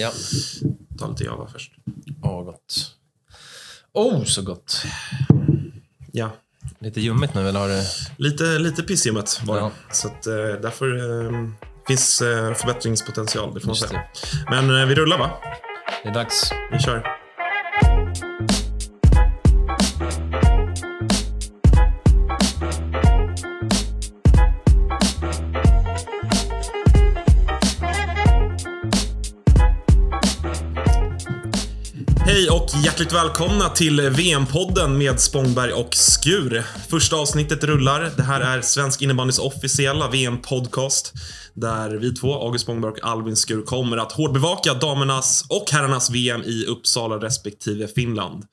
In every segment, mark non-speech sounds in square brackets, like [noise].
Ja. Ta lite java först. Åh, gott. Oh, så gott. Ja. Lite ljummet nu, eller har det... Lite, lite pissljummet var det. Ja. Så att, eh, därför eh, finns eh, förbättringspotential, det får man säga. Men eh, vi rullar va? Det är dags. Vi kör. Hjärtligt välkomna till VM-podden med Spångberg och Skur. Första avsnittet rullar. Det här är Svensk innebandys officiella VM-podcast. Där vi två, August Spångberg och Albin Skur, kommer att hårdbevaka damernas och herrarnas VM i Uppsala respektive Finland.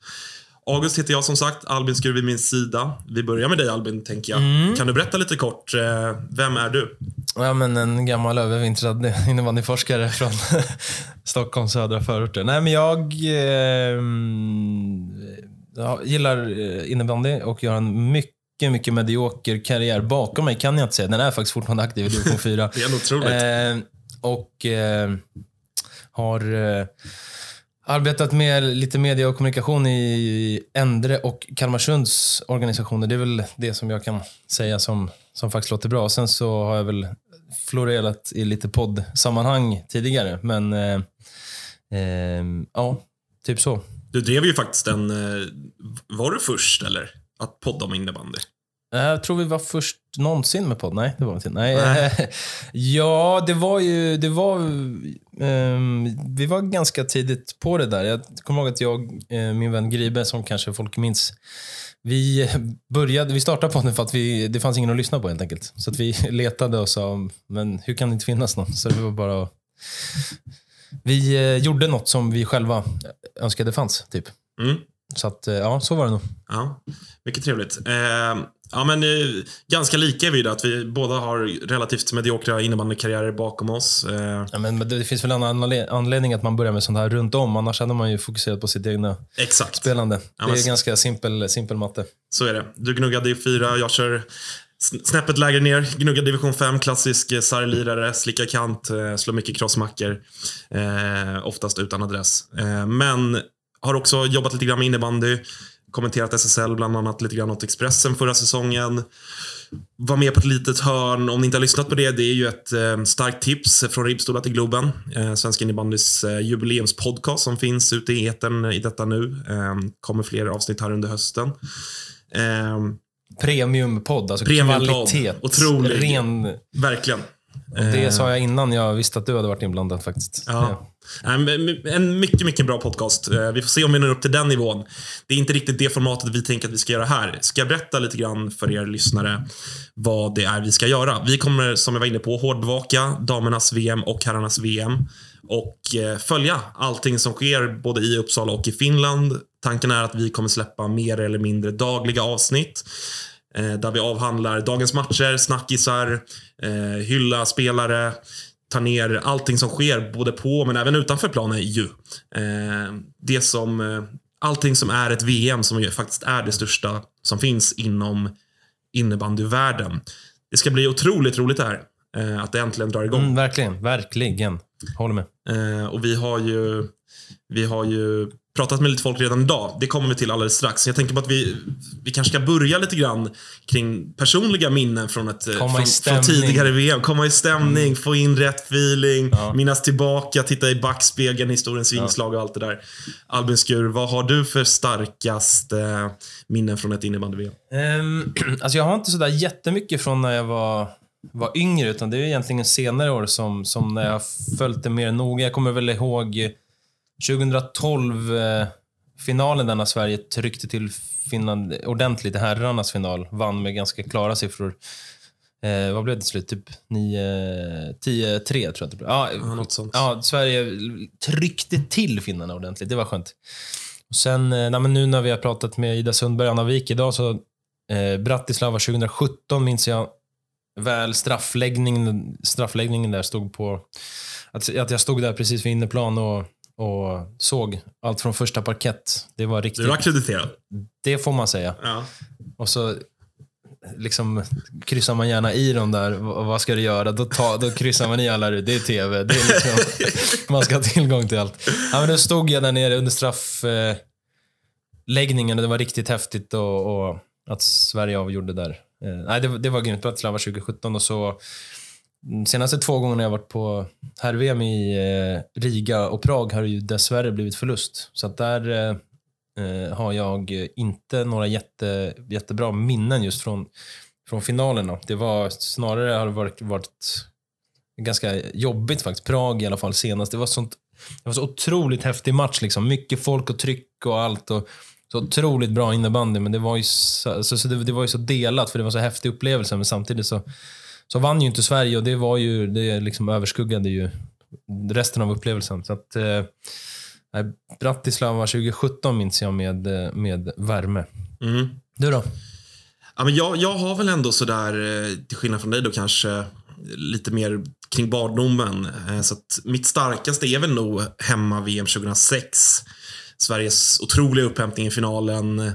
August heter jag som sagt, Albin Skur vid min sida. Vi börjar med dig Albin, tänker jag. Kan du berätta lite kort, eh, vem är du? Ja, men en gammal övervintrad [laughs] innebandyforskare från [laughs] Stockholms södra förorter. Nej, men jag eh, jag gillar eh, innebandy och jag har en mycket, mycket medioker karriär bakom mig, kan jag inte säga. Den är faktiskt fortfarande aktiv i division [laughs] 4. Det är otroligt. Eh, och eh, har eh, arbetat med lite media och kommunikation i Endre och Kalmarsunds organisationer. Det är väl det som jag kan säga som, som faktiskt låter bra. Sen så har jag väl florerat i lite poddsammanhang tidigare. Men eh, eh, ja, typ så. Du drev ju faktiskt en... Eh, var du först, eller? Att podda om innebandy? Jag tror vi var först någonsin med podd. Nej, det var vi inte. Nej. Nej. ja, det var ju... Det var, ehm, vi var ganska tidigt på det där. Jag kommer ihåg att jag, eh, min vän Gribe, som kanske folk minns, vi började, vi startade podden för att vi, det fanns ingen att lyssna på helt enkelt. Så att vi [laughs] letade och sa, men hur kan det inte finnas någon? Så det var bara Vi eh, gjorde något som vi själva önskade fanns, typ. Mm. Så att, eh, ja, så var det nog. Ja, mycket trevligt. Eh, ja, men eh, ganska lika är vi att vi båda har relativt mediokra innebandykarriärer bakom oss. Eh, Ja, men men det finns väl en anle- anledning att man börjar med sånt här runt om. Annars hade man ju fokuserat på sitt egna exakt, spelande. Ja, det är ganska simpel, simpel matte. så är det. Du gnuggade i fyra, jag kör sn- snäppet lägre ner. Gnuggar division 5, klassisk eh, sarglirare, slickar kant, eh, slår mycket crossmackor. Eh, oftast utan adress. Eh, men har också jobbat lite grann med innebandy. Kommenterat SSL bland annat lite grann åt Expressen förra säsongen. Var med på ett litet hörn. Om ni inte har lyssnat på det, det är ju ett eh, starkt tips från Ribbstolar till Globen. Eh, Svenska innebandys eh, jubileumspodcast som finns ute i etern i detta nu. Eh, kommer fler avsnitt här under hösten. Eh, Premiumpodd, alltså Premiumpodd. kvalitet. Otrolig. Ren. verkligen. Det sa jag innan jag visste att du hade varit inblandad faktiskt. Ja. En mycket, mycket bra podcast. Eh, Vi får se om vi når upp till den nivån. Det är inte riktigt det formatet vi tänker att vi ska göra här. Ska jag berätta lite grann för er lyssnare vad det är vi ska göra? Vi kommer, som jag var inne på, hårdbevaka damernas VM och herrarnas VM och eh, följa allting som sker både i Uppsala och i Finland. Tanken är att vi kommer släppa mer eller mindre dagliga avsnitt eh, där vi avhandlar dagens matcher, snackisar, eh, hylla spelare, ta ner allting som sker både på men även utanför planen ju. Eh, det som, eh, allting som är ett VM som faktiskt är det största som finns inom innebandyvärlden. Det ska bli otroligt roligt det här. Eh, att det äntligen drar igång. Mm, verkligen, verkligen. Håller med. Eh, och vi har ju vi har ju pratat med lite folk redan idag. Det kommer vi till alldeles strax. Jag tänker på att vi, vi kanske ska börja lite grann kring personliga minnen från, ett, eh, från, från tidigare VM. Komma i stämning, få in rätt feeling, Ja. minnas tillbaka, titta i backspegeln, historiens vingslag och allt det där. Albin Skur, vad har du för starkaste minnen från ett innebandy-VM? Um, [clears throat] alltså jag har inte sådär jättemycket från när jag var, var yngre, utan det är egentligen senare år som, som när jag följt det mer noga. Jag kommer väl ihåg 2012, eh, finalen där när Sverige tryckte till Finland ordentligt i herrarnas final. Vann med ganska klara siffror. Eh, vad blev det till slut? Typ 9, 10-3 tror jag det blev. Ja, något sånt. Ja, Sverige tryckte till finnarna ordentligt. Det var skönt. Och sen, eh, nej, nu när vi har pratat med Ida Sundberg och Anna Wik idag, så eh, Bratislava 2017 minns jag väl straffläggningen, straffläggningen där stod på... Att, att jag stod där precis vid inneplan och, och såg allt från första parkett. Det var riktigt... Du är ackrediterad. Det får man säga. Ja. Och så liksom, kryssar man gärna i dem där. Vad ska du göra? Då, ta, då kryssar man i alla. Det är TV. Det är liksom, [laughs] man ska ha tillgång till allt. Ja, men då stod jag där nere under straffläggningen läggningen och det var riktigt häftigt och, och att Sverige avgjorde där. Eh, nej, det, det var grymt. Bratislava 2017 och så de senaste två gångerna jag varit på herr-VM i eh, Riga och Prag har det ju dessvärre blivit förlust. Så att där eh, eh har jag inte några jätte, jättebra minnen just från, från finalerna. Det var snarare har det varit, varit ganska jobbigt faktiskt. Prag i alla fall senast. Det var, sånt, det var så otroligt häftig match. Liksom. Mycket folk och tryck och allt. Och så otroligt bra innebandy, men det var ju så, så, så det, det var ju så delat för det var så häftig upplevelse. Men samtidigt så, så vann ju inte Sverige och det var ju, det liksom överskuggade ju resten av upplevelsen. Så att, eh, Bratislava 2017 minns jag med, eh, med värme. Mm. Du då? Ja, men jag, jag har väl ändå sådär, eh, till skillnad från dig då kanske, lite mer kring barndomen. Eh, Så mitt starkaste är väl nog hemma-VM 2006. Sveriges otroliga upphämtning i finalen.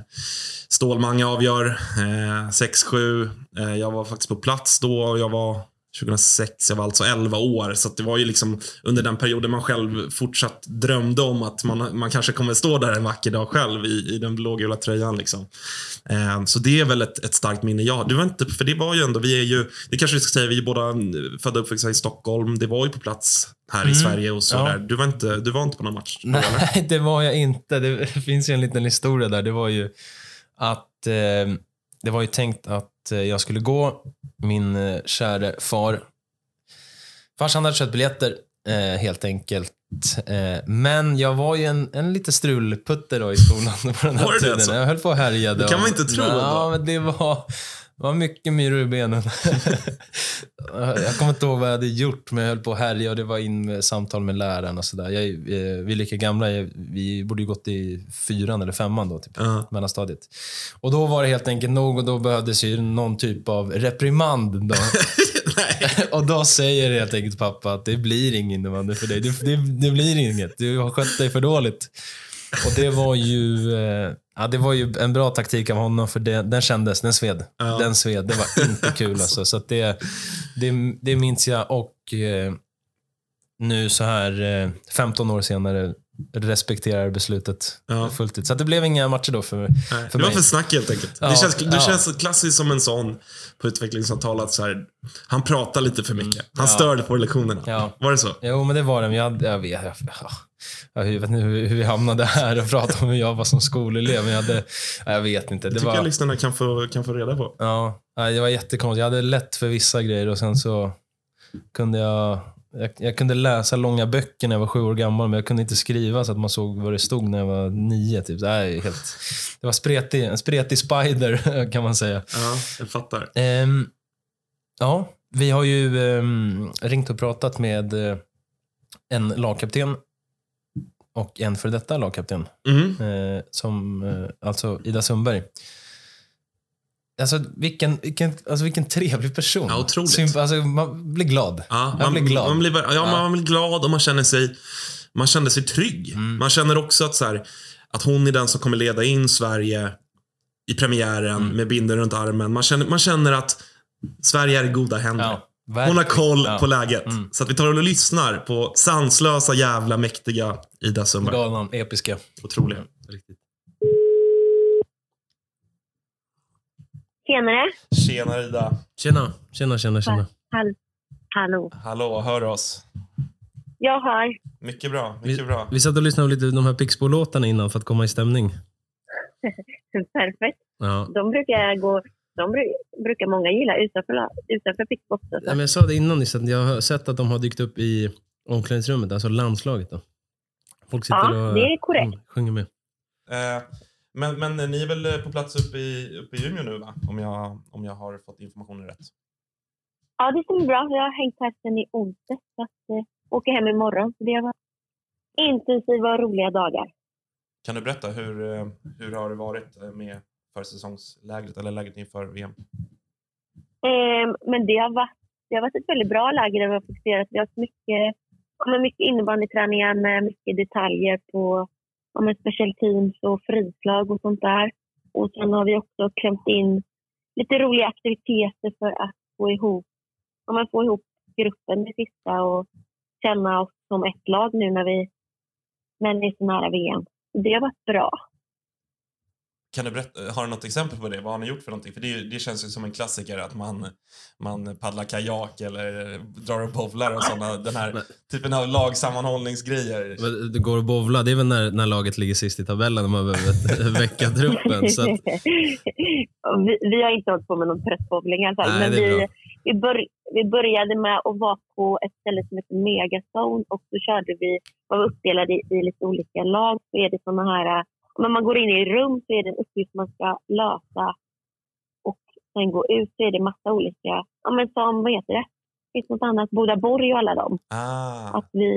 Stålmange avgör eh, 6-7. Eh, jag var faktiskt på plats då och jag var 2006, jag var alltså 11 år. Så att det var ju liksom under den perioden man själv fortsatt drömde om att man, man kanske kommer stå där en vacker dag själv i, i den blågula tröjan. Liksom. Eh, så det är väl ett, ett starkt minne. Ja, det var inte, för det var ju ändå, vi är ju, det kanske vi ska säga, vi är båda födda och uppväxta i Stockholm. Det var ju på plats här i Sverige och så Ja. där. Du var inte, du var inte på någon match? då, eller? Nej, [laughs] det var jag inte. Det finns ju en liten historia där. Det var ju att eh, det var ju tänkt att eh, jag skulle gå. Min eh, käre far. Farsan hade köpt biljetter eh, helt enkelt. Eh, men jag var ju en, en lite strulputte då i skolan [laughs] på den här Var det det tiden. alltså? Jag höll på och härjade. Det kan man inte tro Ja, men det var, det var mycket myror i benen. [laughs] jag kommer inte ihåg vad jag hade gjort, men jag höll på att härja och det var in med samtal med läraren och sådär. Jag, eh, Vi är lika gamla. Jag, vi borde ju gått i fyran eller femman då, typ. Ja. mellanstadiet. Och då var det helt enkelt nog och då behövdes ju någon typ av reprimand. Då. [laughs] [laughs] Och då säger helt enkelt pappa att det blir ingen innebandy för dig. Det, det, det blir inget. Du har skött dig för dåligt. Och det var ju, eh, ja, det var ju en bra taktik av honom för det, den kändes, den sved. Ja. Den sved. Det var inte kul alltså. Så det, det, det minns jag och eh, nu så här eh, 15 år senare respekterar beslutet Ja. fullt ut. Så det blev inga matcher då för, Nej, för det var mig. för snack helt enkelt. Ja, det känns, du ja. känns klassiskt som en sån på utvecklingssamtal att så här, han pratar lite för mycket. Han Ja. störde på lektionerna. Var det så? Jo, men det var det. Men jag, jag vet, jag, jag, jag vet inte hur, hur vi hamnade här och pratade om hur jag var som skolelev. Men jag, hade, jag vet inte. Det Det tycker jag var, lyssnarna kan få, kan få reda på. ja, det var jättekonstigt. Jag hade lätt för vissa grejer och sen så kunde jag jag, jag kunde läsa långa böcker när jag var sju år gammal, men jag kunde inte skriva så att man såg vad det stod när jag var nio. Typ. Det, är helt, det var spretig, en spretig spider, [laughs] kan man säga. Ja, jag fattar. Ehm, ja, vi har ju ehm, ringt och pratat med eh, en lagkapten och en för detta lagkapten, Mm. eh, som, eh, alltså Ida Sundberg. Alltså vilken, vilken, alltså vilken trevlig person. Ja, otroligt. Symp- alltså, man blir glad. Ja, jag blir glad. Man blir, ja, Ja. man blir glad och man känner sig, man känner sig trygg. Mm. Man känner också att, så här, att hon är den som kommer leda in Sverige i premiären Mm. med binden runt armen. Man känner, man känner att Sverige är i goda händer. ja, Hon har koll Ja. på läget. Mm. Så att vi tar och lyssnar på sanslösa, jävla, mäktiga Ida Sundberg. Galnan, episka. Otroliga. Riktigt. Tjenare. Tjena Ida. Tjena, tjena, tjena, tjena. Hall Hallå. Hallå, hör oss. Jag har. Mycket bra, Vi, vi satt och lyssnade på lite de här Pixbo-låtarna innan för att komma i stämning. [laughs] Perfekt. Ja. De brukar gå... De bru- brukar många gilla utanför, utanför Pixbo också. Så. men jag sa det innan nyss, att jag har sett att de har dykt upp i omklädningsrummet, alltså landslaget. Då. Folk sitter Ja, och det är korrekt. mm, sjunger med. Eh, men, men ni är väl på plats uppe i, uppe i Umeå nu va? Om jag, om jag har fått informationen rätt. Ja, det stämmer bra. Jag har hängt här sedan i onsdag. Så att, eh, åker hem imorgon. Så det har varit intensiva och roliga dagar. Kan du berätta, hur, eh, hur har det varit eh, med försäsongslägret eller lägret inför VM? Eh, men det har, varit, det har varit ett väldigt bra läger där vi har fokuserat. Vi har haft mycket, mycket innebandyträningar med mycket detaljer på ja, men special teams och frislag och sånt där. Och sen har vi också klämt in lite roliga aktiviteter för att få ihop, ja, men få ihop gruppen det sista och känna oss som ett lag nu när vi när vi är så nära VM. Det har varit bra. Kan du berätta, har du något exempel på det? Vad har ni gjort för någonting? För det, det känns ju som en klassiker att man, man paddlar kajak eller drar och bowlar och sådana, den här typen av lagsammanhållningsgrejer. Det går att bowla, det är väl när, när laget ligger sist i tabellen och man behöver [laughs] väcka truppen. Så att... [laughs] vi, vi, har inte hållit på med någon alla fall. Nej, men vi, vi, bör, vi började med att vara på ett ställe som heter Megazone och så körde vi, var uppdelade i, i lite olika lag. Så är det såna här när man går in i rum så är det en uppgift man ska lösa och sen gå ut så är det massa olika, ja men som, vad heter det? Finns något annat? Bodaborg och alla dem. Ah. Att vi,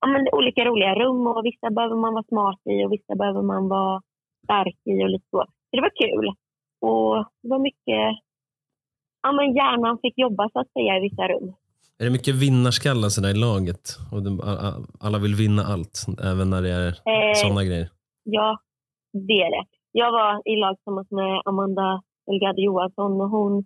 ja men olika roliga rum och vissa behöver man vara smart i och vissa behöver man vara stark i och lite så. Så det var kul. Och det var mycket, ja men hjärnan fick jobba så att säga i vissa rum. Är det mycket vinnarskallar i laget? Och de, alla vill vinna allt, även när det är eh, sådana grejer? Ja, det är det. Jag var i lag tillsammans med Amanda Elgado Johansson och hon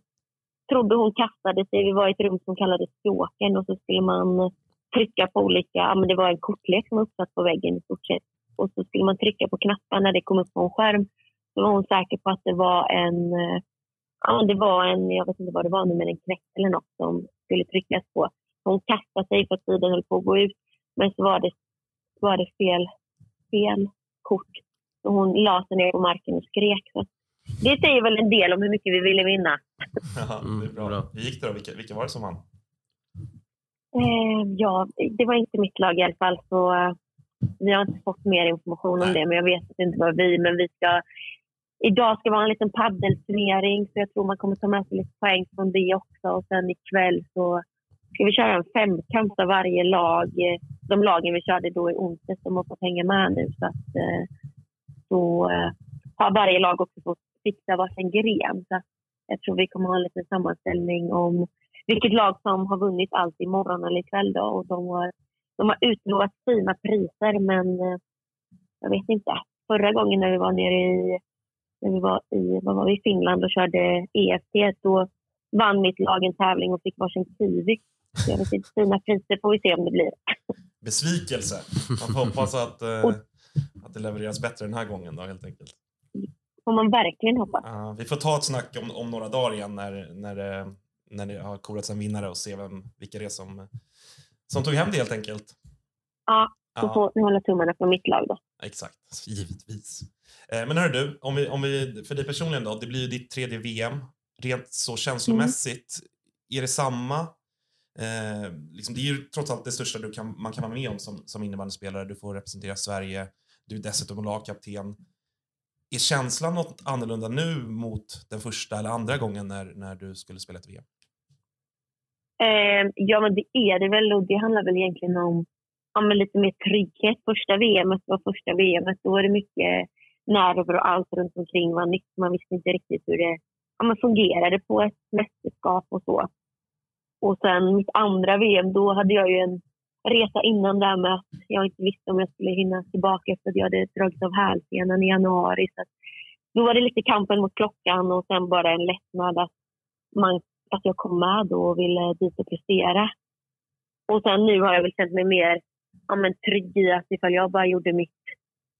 trodde hon kastade sig. Vi var i ett rum som kallades stråken och så skulle man trycka på olika, ja men det var en kortlek som var uppsatt på väggen i stort sett. Och så skulle man trycka på knappar när det kom upp på en skärm. Så var hon säker på att det var en, eh, ja det var en, jag vet inte vad det var nu, men en knäck eller något som skulle tryckas på. Hon kastade sig för att tiden höll på att gå ut. Men så var det, var det fel, fel kort. Och hon la sig ner på marken och skrek. Så det säger väl en del om hur mycket vi ville vinna. Ja, det är bra. Mm, Hur gick det då? Vilka, vilka var det som vann? Eh, ja, det var inte mitt lag i alla fall. Så, eh, vi har inte fått mer information Nej. om det, men jag vet att det inte var vi. Men vi ska, idag ska vara en liten paddelturnering, så jag tror man kommer ta med sig lite poäng från det också. Och sen ikväll så ska vi köra en femkamp av varje lag. De lagen vi körde då i onsdags, de har fått hänga med nu. Så att, eh, Då eh, har varje lag också fått fixa varsin gren. Så jag tror vi kommer ha en liten sammanställning om vilket lag som har vunnit allt imorgon eller ikväll. Då. Och de, har, de har utlovat fina priser, men eh, jag vet inte. Förra gången när vi var nere i, när vi var i, vad var vi, Finland och körde EFT, då vann mitt lag en tävling och fick varsin kiwi. Jag vet inte, fina priser får vi se om det blir. Besvikelse. Man får hoppas att, eh, att det levereras bättre den här gången då helt enkelt. får man verkligen hoppas. Uh, vi får ta ett snack om, om några dagar igen när, när, det, när det har korats en vinnare och se vem, vilka det är som, som tog hem det helt enkelt. Ja, ja. får ni hålla tummarna på mitt lag då. Exakt, givetvis. Eh, men hör du, om vi, om vi, för dig personligen då, det blir ju ditt tredje VM. Rent så känslomässigt, mm. är det samma Eh, liksom, det är ju trots allt det största du kan, man kan vara med om som, som innebandyspelare. Du får representera Sverige, du är dessutom lagkapten. Är känslan något annorlunda nu mot den första eller andra gången när, när du skulle spela ett VM? Eh, ja, men det är det väl och det handlar väl egentligen om ja, men lite mer trygghet. Första VM var första VM. Då var det mycket nerver och allt runt omkring var nytt. Man visste inte riktigt hur det ja, man fungerade på ett mästerskap och så. Och sen mitt andra VM, då hade jag ju en resa innan där med att jag inte visste om jag skulle hinna tillbaka efter att jag hade dragit av hälsenan i januari. Så då var det lite kampen mot klockan och sen bara en lättnad att, man, att jag kom med då och ville dit och prestera. Och sen nu har jag väl känt mig mer ja, men trygg i att ifall jag bara gjorde mitt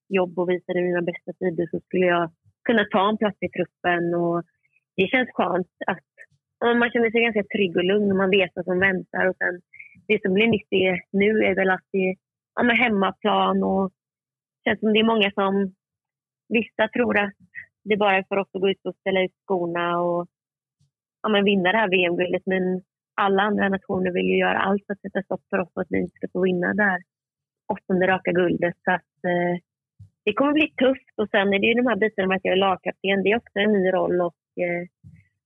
jobb och visade mina bästa tider så skulle jag kunna ta en plats i truppen. Och det känns skönt att man känner sig ganska trygg och lugn och man vet vad som väntar. Och sen, det som blir nytt nu är väl att det är ja, hemmaplan och det känns som det är många som... Vissa tror att det bara är för oss att gå ut och ställa ut skorna och ja, men vinna det här VM-guldet. Men alla andra nationer vill ju göra allt för att sätta stopp för oss och att vi inte ska få vinna det här åttonde raka guldet. Så att, eh, det kommer bli tufft. Och sen är det ju de här bitarna med att jag är lagkapten. Det är också en ny roll. Och, eh,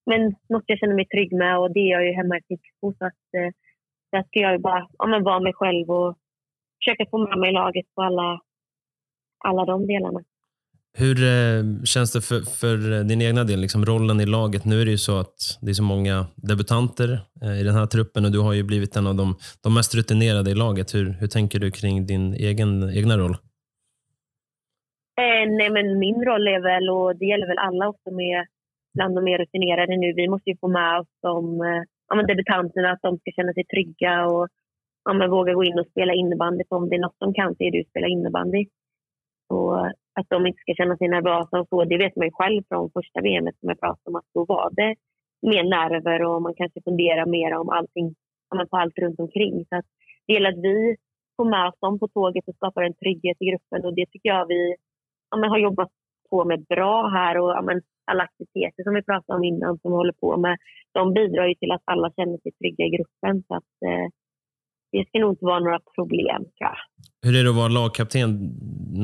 men något jag känner mig trygg med och det är jag ju hemma i Pixbo. Så att, eh, där ska jag ju bara ja, men vara mig själv och försöka få med mig laget på alla, alla de delarna. Hur eh, känns det för, för din egna del, liksom rollen i laget? Nu är det ju så att det är så många debutanter eh, i den här truppen och du har ju blivit en av de, de mest rutinerade i laget. Hur, hur tänker du kring din egen, egna roll? Eh, nej, men min roll är väl, och det gäller väl alla också med bland de mer rutinerade nu. Vi måste ju få med oss de eh, ja, men debutanterna, att de ska känna sig trygga och ja, men våga gå in och spela innebandy. För om det är något de kan så är det att spela innebandy. Och att de inte ska känna sig nervösa och så, det vet man ju själv från första VM som jag pratade om, att då var det mer nerver och man kanske funderar mer om allting, på allt runt omkring. Så att det gäller att vi får med oss dem på tåget och skapar en trygghet i gruppen och det tycker jag vi ja, har jobbat på med bra här och ja, men, alla aktiviteter som vi pratade om innan som vi håller på med, de bidrar ju till att alla känner sig trygga i gruppen. Så att, eh, det ska nog inte vara några problem, tror jag. Hur är det att vara lagkapten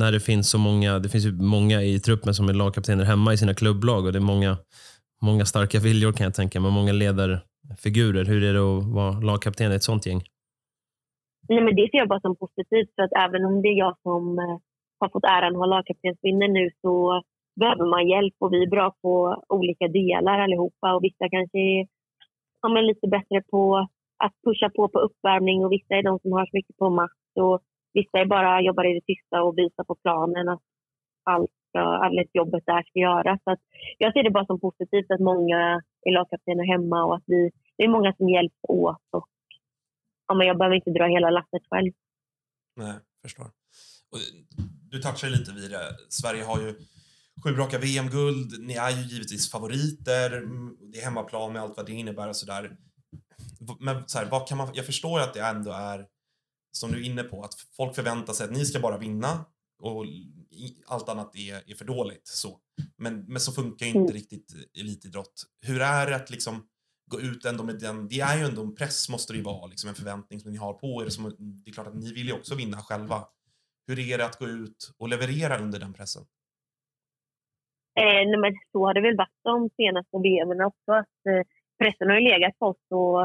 när det finns så många, det finns ju många i truppen som är lagkaptener hemma i sina klubblag och det är många, många starka viljor kan jag tänka mig, många ledarfigurer. Hur är det att vara lagkapten i ett sånt gäng? Nej, men det ser jag bara som positivt, för att även om det är jag som eh, har fått äran att ha lagkaptensvinnen nu så behöver man hjälp och vi är bra på olika delar allihopa och vissa kanske är ja, lite bättre på att pusha på på uppvärmning och vissa är de som har så mycket på makt och vissa är bara jobbar i det tysta och visar på planen att allt, allt jobbet där ska göras. Så jag ser det bara som positivt att många är lagkaptener hemma och att vi, det är många som hjälps åt och ja, men jag behöver inte dra hela lasset själv. Nej, förstår. Och du touchar lite vid det. Sverige har ju sju raka VM-guld. Ni är ju givetvis favoriter. Det är hemmaplan med allt vad det innebär och sådär. Men så här, vad kan man, jag förstår ju att det ändå är, som du är inne på, att folk förväntar sig att ni ska bara vinna och allt annat är, är för dåligt. Så. Men, men så funkar inte mm. riktigt elitidrott. Hur är det att liksom gå ut ändå med den, det är ju ändå en press måste det ju vara, liksom en förväntning som ni har på er. Som, det är klart att ni vill ju också vinna själva. Hur är det att gå ut och leverera under den pressen? Eh, nej, men så har det väl varit de senaste VMen också. Att, eh, pressen har ju legat på oss och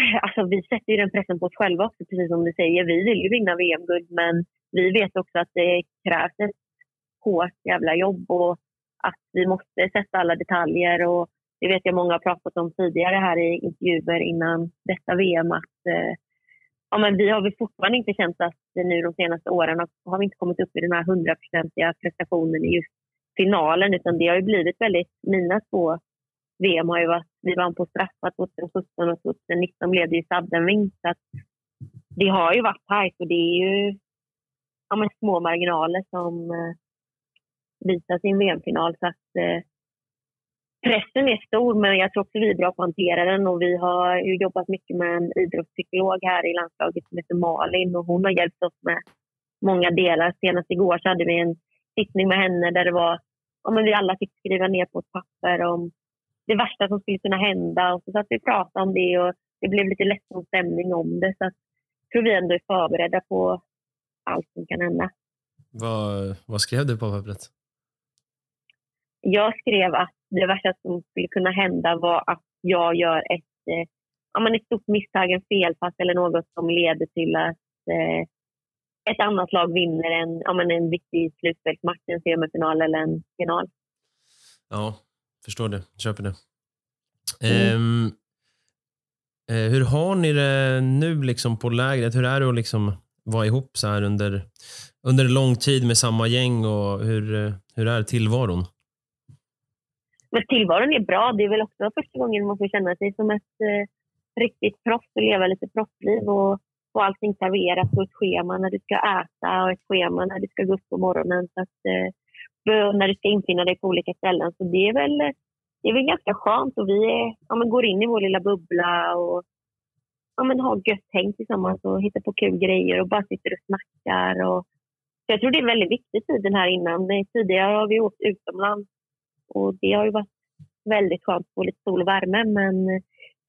[laughs] alltså, vi sätter ju den pressen på oss själva också, precis som du säger. Vi vill ju vinna VM-guld, men vi vet också att det krävs ett hårt jävla jobb och att vi måste sätta alla detaljer. Och det vet jag många har pratat om tidigare här i intervjuer innan detta VM. Att, eh, ja, men vi har väl fortfarande inte känt att nu de senaste åren har vi inte kommit upp i den här hundraprocentiga prestationen i just finalen, utan det har ju blivit väldigt, mina två VM har ju varit, vi vann på straffar 2017 och 2019 blev det ju suddenvinst. Så det har ju varit tajt och det är ju ja, men små marginaler som visas visar sin VM-final. Så att, eh, pressen är stor, men jag tror också vi är bra på att hantera den. Och vi har ju jobbat mycket med en idrottspsykolog här i landslaget som heter Malin och hon har hjälpt oss med många delar. Senast igår så hade vi en sittning med henne där det var, ja, men vi alla fick skriva ner på ett papper om det värsta som skulle kunna hända. Och så satt vi och pratade om det och det blev lite ledsen stämning om det. Så att, jag tror vi ändå är förberedda på allt som kan hända. Vad, vad skrev du på pappret? Jag skrev att det värsta som skulle kunna hända var att jag gör ett, eh, ja, men ett stort misstag, en felpass eller något som leder till att eh, ett annat lag vinner en, ja, men en viktig slutspelsmatch, en semifinal eller en final. Ja, förstår det. Köper det. Mm. Um, hur har ni det nu liksom på lägret? Hur är det att liksom vara ihop så här under, under lång tid med samma gäng och hur, hur är tillvaron? Men tillvaron är bra. Det är väl också första gången man får känna sig som ett eh, riktigt proffs och leva lite proffsliv och få allting serverat på ett schema när du ska äta och ett schema när du ska gå upp på morgonen. Så att, eh, när du ska infinna dig på olika ställen. Så det är väl, det är väl ganska skönt och vi är, ja, men går in i vår lilla bubbla och ja, men har gött häng tillsammans och hittar på kul grejer och bara sitter och snackar. Och, så jag tror det är väldigt väldigt i tiden här innan. Eh, tidigare har vi åkt utomlands och det har ju varit väldigt skönt att få lite sol och värme men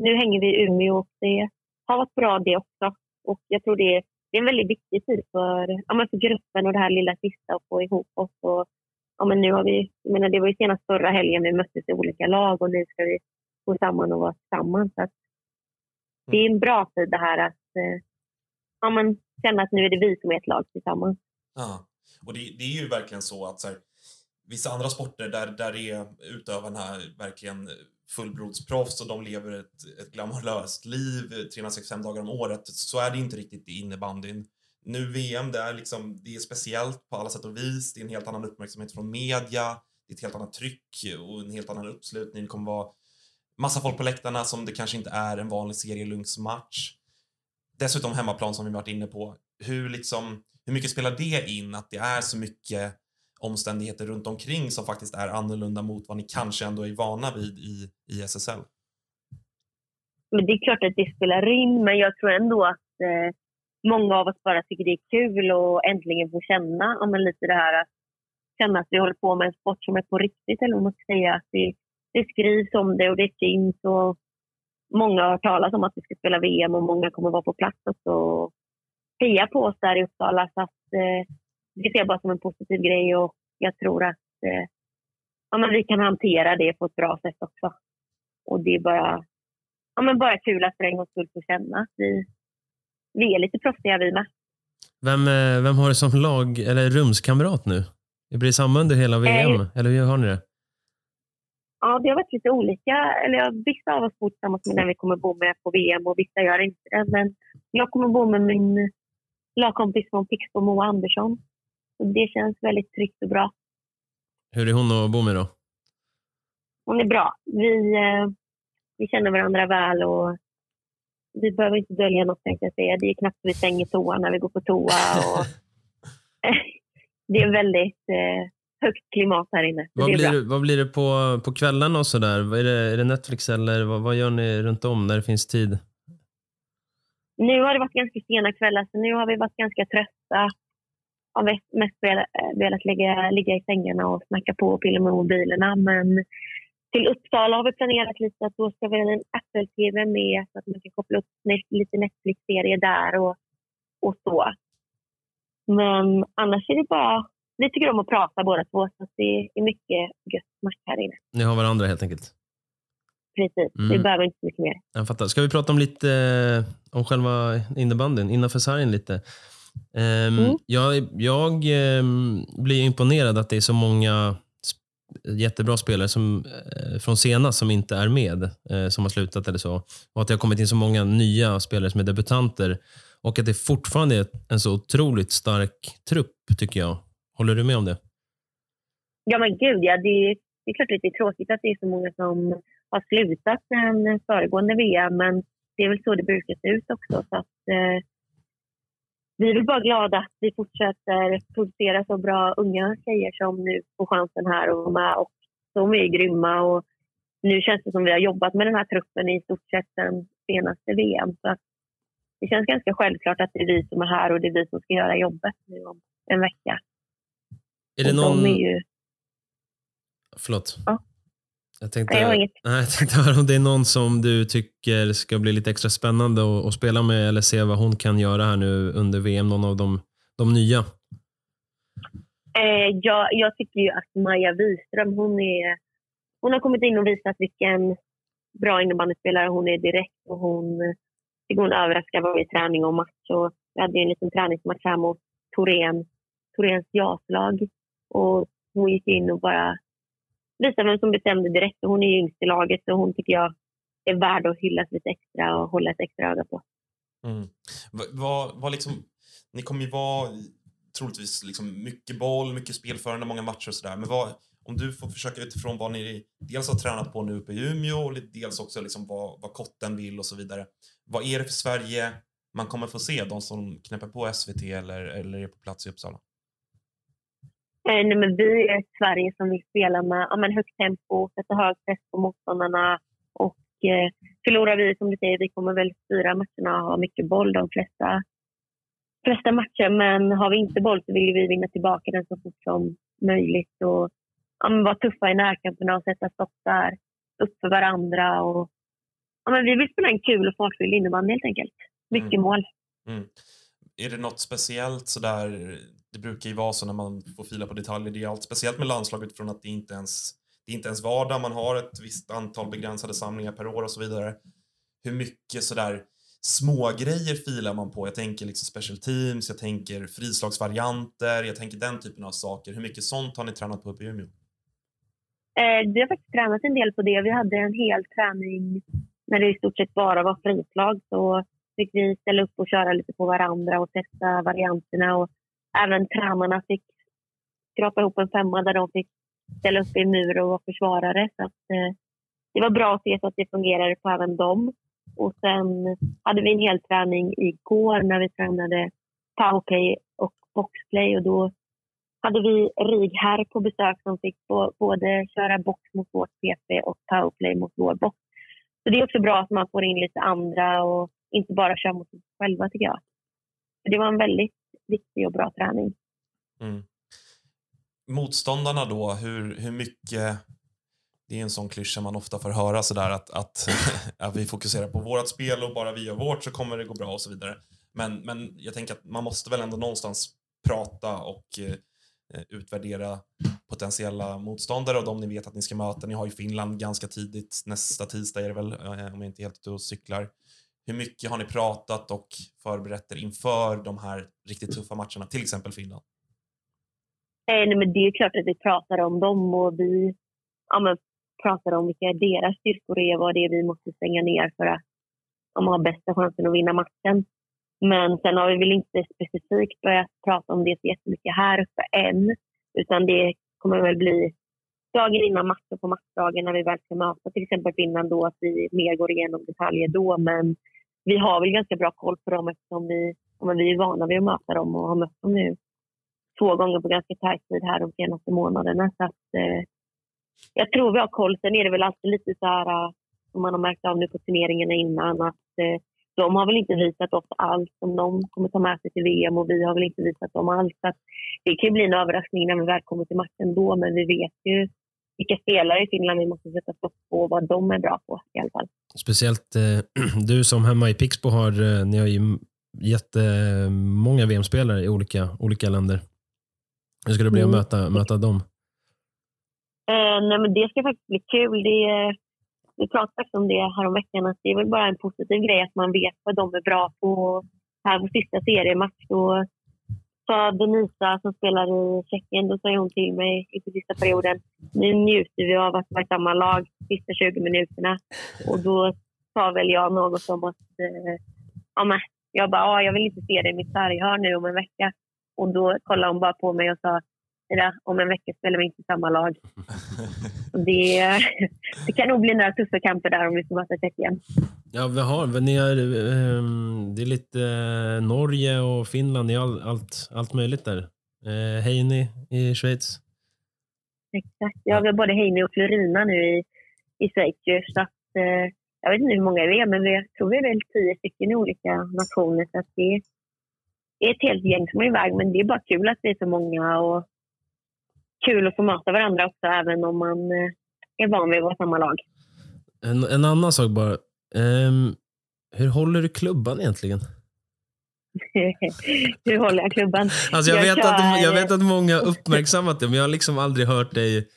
nu hänger vi i Umeå och det har varit bra det också. Och jag tror det är, det är en väldigt viktig tid för, ja, för gruppen och det här lilla sista att få ihop oss. Och, ja, men nu har vi, jag menar, det var ju senast förra helgen vi möttes i olika lag och nu ska vi gå samman och vara tillsammans. Så det är en bra tid det här att eh, ja, men, känna att nu är det vi som är ett lag tillsammans. Ja, och det, det är ju verkligen så att så här, vissa andra sporter där, där är utövarna verkligen fullblodsproffs och de lever ett, ett glamoröst liv 365 dagar om året. Så är det inte riktigt i innebandyn. Nu VM, det är, liksom, det är speciellt på alla sätt och vis. Det är en helt annan uppmärksamhet från media. det är ett helt annat tryck och en helt annan uppslutning. Det kommer vara massa folk på läktarna som det kanske inte är en vanlig serielunchmatch. Dessutom hemmaplan som vi varit inne på. Hur, liksom, hur mycket spelar det in att det är så mycket omständigheter runt omkring som faktiskt är annorlunda mot vad ni kanske ändå är vana vid i, i SSL? Men det är klart att det spelar in, men jag tror ändå att eh, många av oss bara tycker det är kul och äntligen få känna om lite det här att känna att vi håller på med en sport som är på riktigt, eller vad man ska säga. Att det, det skrivs om det och det syns och många har talat om att vi ska spela VM och många kommer vara på plats och heja på oss där i Uppsala. Så att, eh, det ser jag bara som en positiv grej och jag tror att eh, ja, men vi kan hantera det på ett bra sätt också. Och det är bara, ja, men bara kul att för en gångs skull få känna att vi, vi är lite proffsiga vi med. Vem, eh, vem har du som lag eller rumskamrat nu? Blir det samma under hela VM? Eh, eller hur har ni det? Ja, det har varit lite olika. Eller vissa av oss bor tillsammans med den vi kommer bo med på VM och vissa gör inte det. Men jag kommer bo med min lagkompis från Pixbo, Moa Andersson. Så det känns väldigt tryggt och bra. Hur är hon att bo med då? Hon är bra. Vi, eh, vi känner varandra väl och vi behöver inte dölja något tänkte jag säga. Det är knappt vi stänger toan när vi går på toa. Och [laughs] det är väldigt eh, högt klimat här inne. Vad blir, vad blir det på, på kvällarna och sådär? Är det, är det Netflix eller vad, vad gör ni runt om när det finns tid? Nu har det varit ganska sena kvällar, så nu har vi varit ganska trötta. Har mest velat, velat ligga, ligga i sängarna och snacka på och pilla med mobilerna. Men till Uppsala har vi planerat lite att då ska vi ha en Apple-TV med så att man kan koppla upp lite Netflix-serier där och, och så. Men annars är det bara... Vi tycker om att prata båda två, så det är mycket gött snack här inne. Ni har varandra helt enkelt? Precis. Mm. Vi behöver inte mycket mer. Jag fattar. Ska vi prata om lite eh, om själva innebandyn, innanför sargen lite? Um, mm. Jag, jag um, blir imponerad att det är så många jättebra spelare som, eh, från senast som inte är med, eh, som har slutat eller så. Och att det har kommit in så många nya spelare som är debutanter. Och att det fortfarande är en så otroligt stark trupp, tycker jag. Håller du med om det? Ja, men gud ja. Det är, det är klart lite tråkigt att det är så många som har slutat sen föregående VM, men det är väl så det brukar se ut också. Så att, eh, vi är bara glada att vi fortsätter producera så bra unga tjejer som nu får chansen här att vara med. Och de är grymma och nu känns det som vi har jobbat med den här truppen i stort sett sen senaste VM. Så att det känns ganska självklart att det är vi som är här och det är vi som ska göra jobbet nu om en vecka. Är det någon... De är ju... Förlåt. Ja. Jag tänkte, Nej, jag, inget. jag tänkte höra om det är någon som du tycker ska bli lite extra spännande att, att spela med eller se vad hon kan göra här nu under VM, någon av de, de nya? Eh, jag, jag tycker ju att Maja Wiström, hon, är, hon har kommit in och visat vilken bra innebandyspelare hon är direkt. Och hon, tycker hon överraskar varje träning och match. Och jag hade en liten träningsmatch här mot Torén, Toréns jaslag. Och hon gick in och bara visade vem som bestämde direkt. Och hon är ju yngst i laget så hon tycker jag är värd att hyllas lite extra och hålla ett extra öga på. Mm. Vad, vad liksom, ni kommer ju vara troligtvis liksom mycket boll, mycket spelförande, många matcher och sådär. Men vad, om du får försöka utifrån vad ni dels har tränat på nu uppe i Umeå och dels också liksom vad, vad kotten vill och så vidare. Vad är det för Sverige man kommer få se, de som knäpper på SVT eller, eller är på plats i Uppsala? Eh, nej, men vi är ett Sverige som vill spela med ja, men högt tempo, sätta hög press på motståndarna. Och eh, förlorar vi, som du säger, vi kommer väl styra matcherna och ha mycket boll de flesta, flesta matcher. Men har vi inte boll så vill vi vinna tillbaka den så fort som möjligt. Och ja, men vara tuffa i närkamperna och sätta stopp där. Upp för varandra. Och, ja, men vi vill spela en kul och fartfylld innebandy helt enkelt. Mycket mm. mål. Mm. Är det något speciellt sådär det brukar ju vara så när man får fila på detaljer. Det är allt speciellt med landslaget från att det inte ens det är inte ens vardag. Man har ett visst antal begränsade samlingar per år och så vidare. Hur mycket sådär små grejer filar man på? Jag tänker liksom special teams, jag tänker frislagsvarianter, jag tänker den typen av saker. Hur mycket sånt har ni tränat på uppe i Umeå? Eh, vi har faktiskt tränat en del på det. Vi hade en hel träning när det i stort sett bara var frislag. Så fick vi ställa upp och köra lite på varandra och testa varianterna. Och även tränarna fick skrapa ihop en femma där de fick ställa upp i en mur och vara försvarare. Så att, eh, det var bra att se så att det fungerade på även dem. Och sen hade vi en hel träning igår när vi tränade powerplay och boxplay och då hade vi RIG här på besök som fick både köra box mot vårt PP och powerplay mot vår box. Så det är också bra att man får in lite andra och inte bara köra mot sig själva tycker jag. Det var en väldigt viktig och bra träning. Mm. Motståndarna då, hur, hur mycket det är en sån klyscha man ofta får höra sådär att, att, [laughs] att vi fokuserar på vårt spel och bara vi gör vårt så kommer det gå bra och så vidare. Men, men jag tänker att man måste väl ändå någonstans prata och eh, utvärdera potentiella motståndare och de ni vet att ni ska möta. Ni har ju Finland ganska tidigt, nästa tisdag är det väl, eh, om jag inte är helt ute och cyklar. Hur mycket har ni pratat och förberett er inför de här riktigt tuffa matcherna, till exempel Finland? Eh, nej, men det är klart att vi pratar om dem och vi ja, men, pratar om vilka deras styrkor är, vad det är vi måste stänga ner för att de har bästa chansen att vinna matchen. Men sen har vi väl inte specifikt börjat prata om det så jättemycket här uppe än. Utan det kommer väl bli dagen innan matchen på matchdagen när vi väl ska möta till exempel Finland då att vi mer går igenom detaljer då. Men vi har väl ganska bra koll på dem eftersom vi, men vi är vana vid att möta dem och har mött dem nu två gånger på ganska tajt tid här de senaste månaderna. Så att, eh, jag tror vi har koll. Sen är det väl alltid lite så här, eh, som man har märkt av nu på turneringarna innan, att eh, de har väl inte visat oss allt som de kommer ta med sig till VM och vi har väl inte visat dem allt. Så det kan ju bli en överraskning när vi väl kommer till matchen då, men vi vet ju vilka spelare i Finland vi måste sätta stopp på och vad de är bra på i alla fall. Speciellt eh, [clears throat] du som hemma i Pixbo har, eh, ni har ju jättemånga VM-spelare i olika, olika länder. Hur ska det bli mm. att möta, möta dem? Eh, nej, men det ska faktiskt bli kul. Det, vi pratade faktiskt om det här om veckan att det är väl bara en positiv grej att man vet vad de är bra på. Här på sista seriematch då sa Denisa som spelar i Tjeckien, då sa hon till mig i sista perioden, nu njuter vi av att vara i samma lag sista 20 minuterna. Och då sa väl jag något om att, eh, ja, men, jag bara, ah, jag vill inte se dig i mitt sarghörn nu om en vecka. Och då kollade hon bara på mig och sa, om en vecka spelar vi inte i samma lag. det, [laughs] det kan nog bli några tuffa kamper där om vi ska möta Tjeckien. Ja, vi har, ni är, ehm, det är lite eh, Norge och Finland, det är all, allt, allt möjligt där. Eh, Heini i Schweiz. Exakt. Ja, vi har både Heini och Florina nu i, i Schweiz. Så att, eh, jag vet inte hur många vi är, men vi tror vi är väl tio stycken i olika nationer. Så att det är ett helt gäng som är iväg, men det är bara kul att det är så många. Och kul att få möta varandra också, även om man eh, är van vid att vara samma lag. En, en annan sak bara. Um, hur håller du klubban egentligen? [laughs] hur håller jag klubban? Alltså jag, jag, vet kör... att, jag vet att många uppmärksammat det, men jag har liksom aldrig hört dig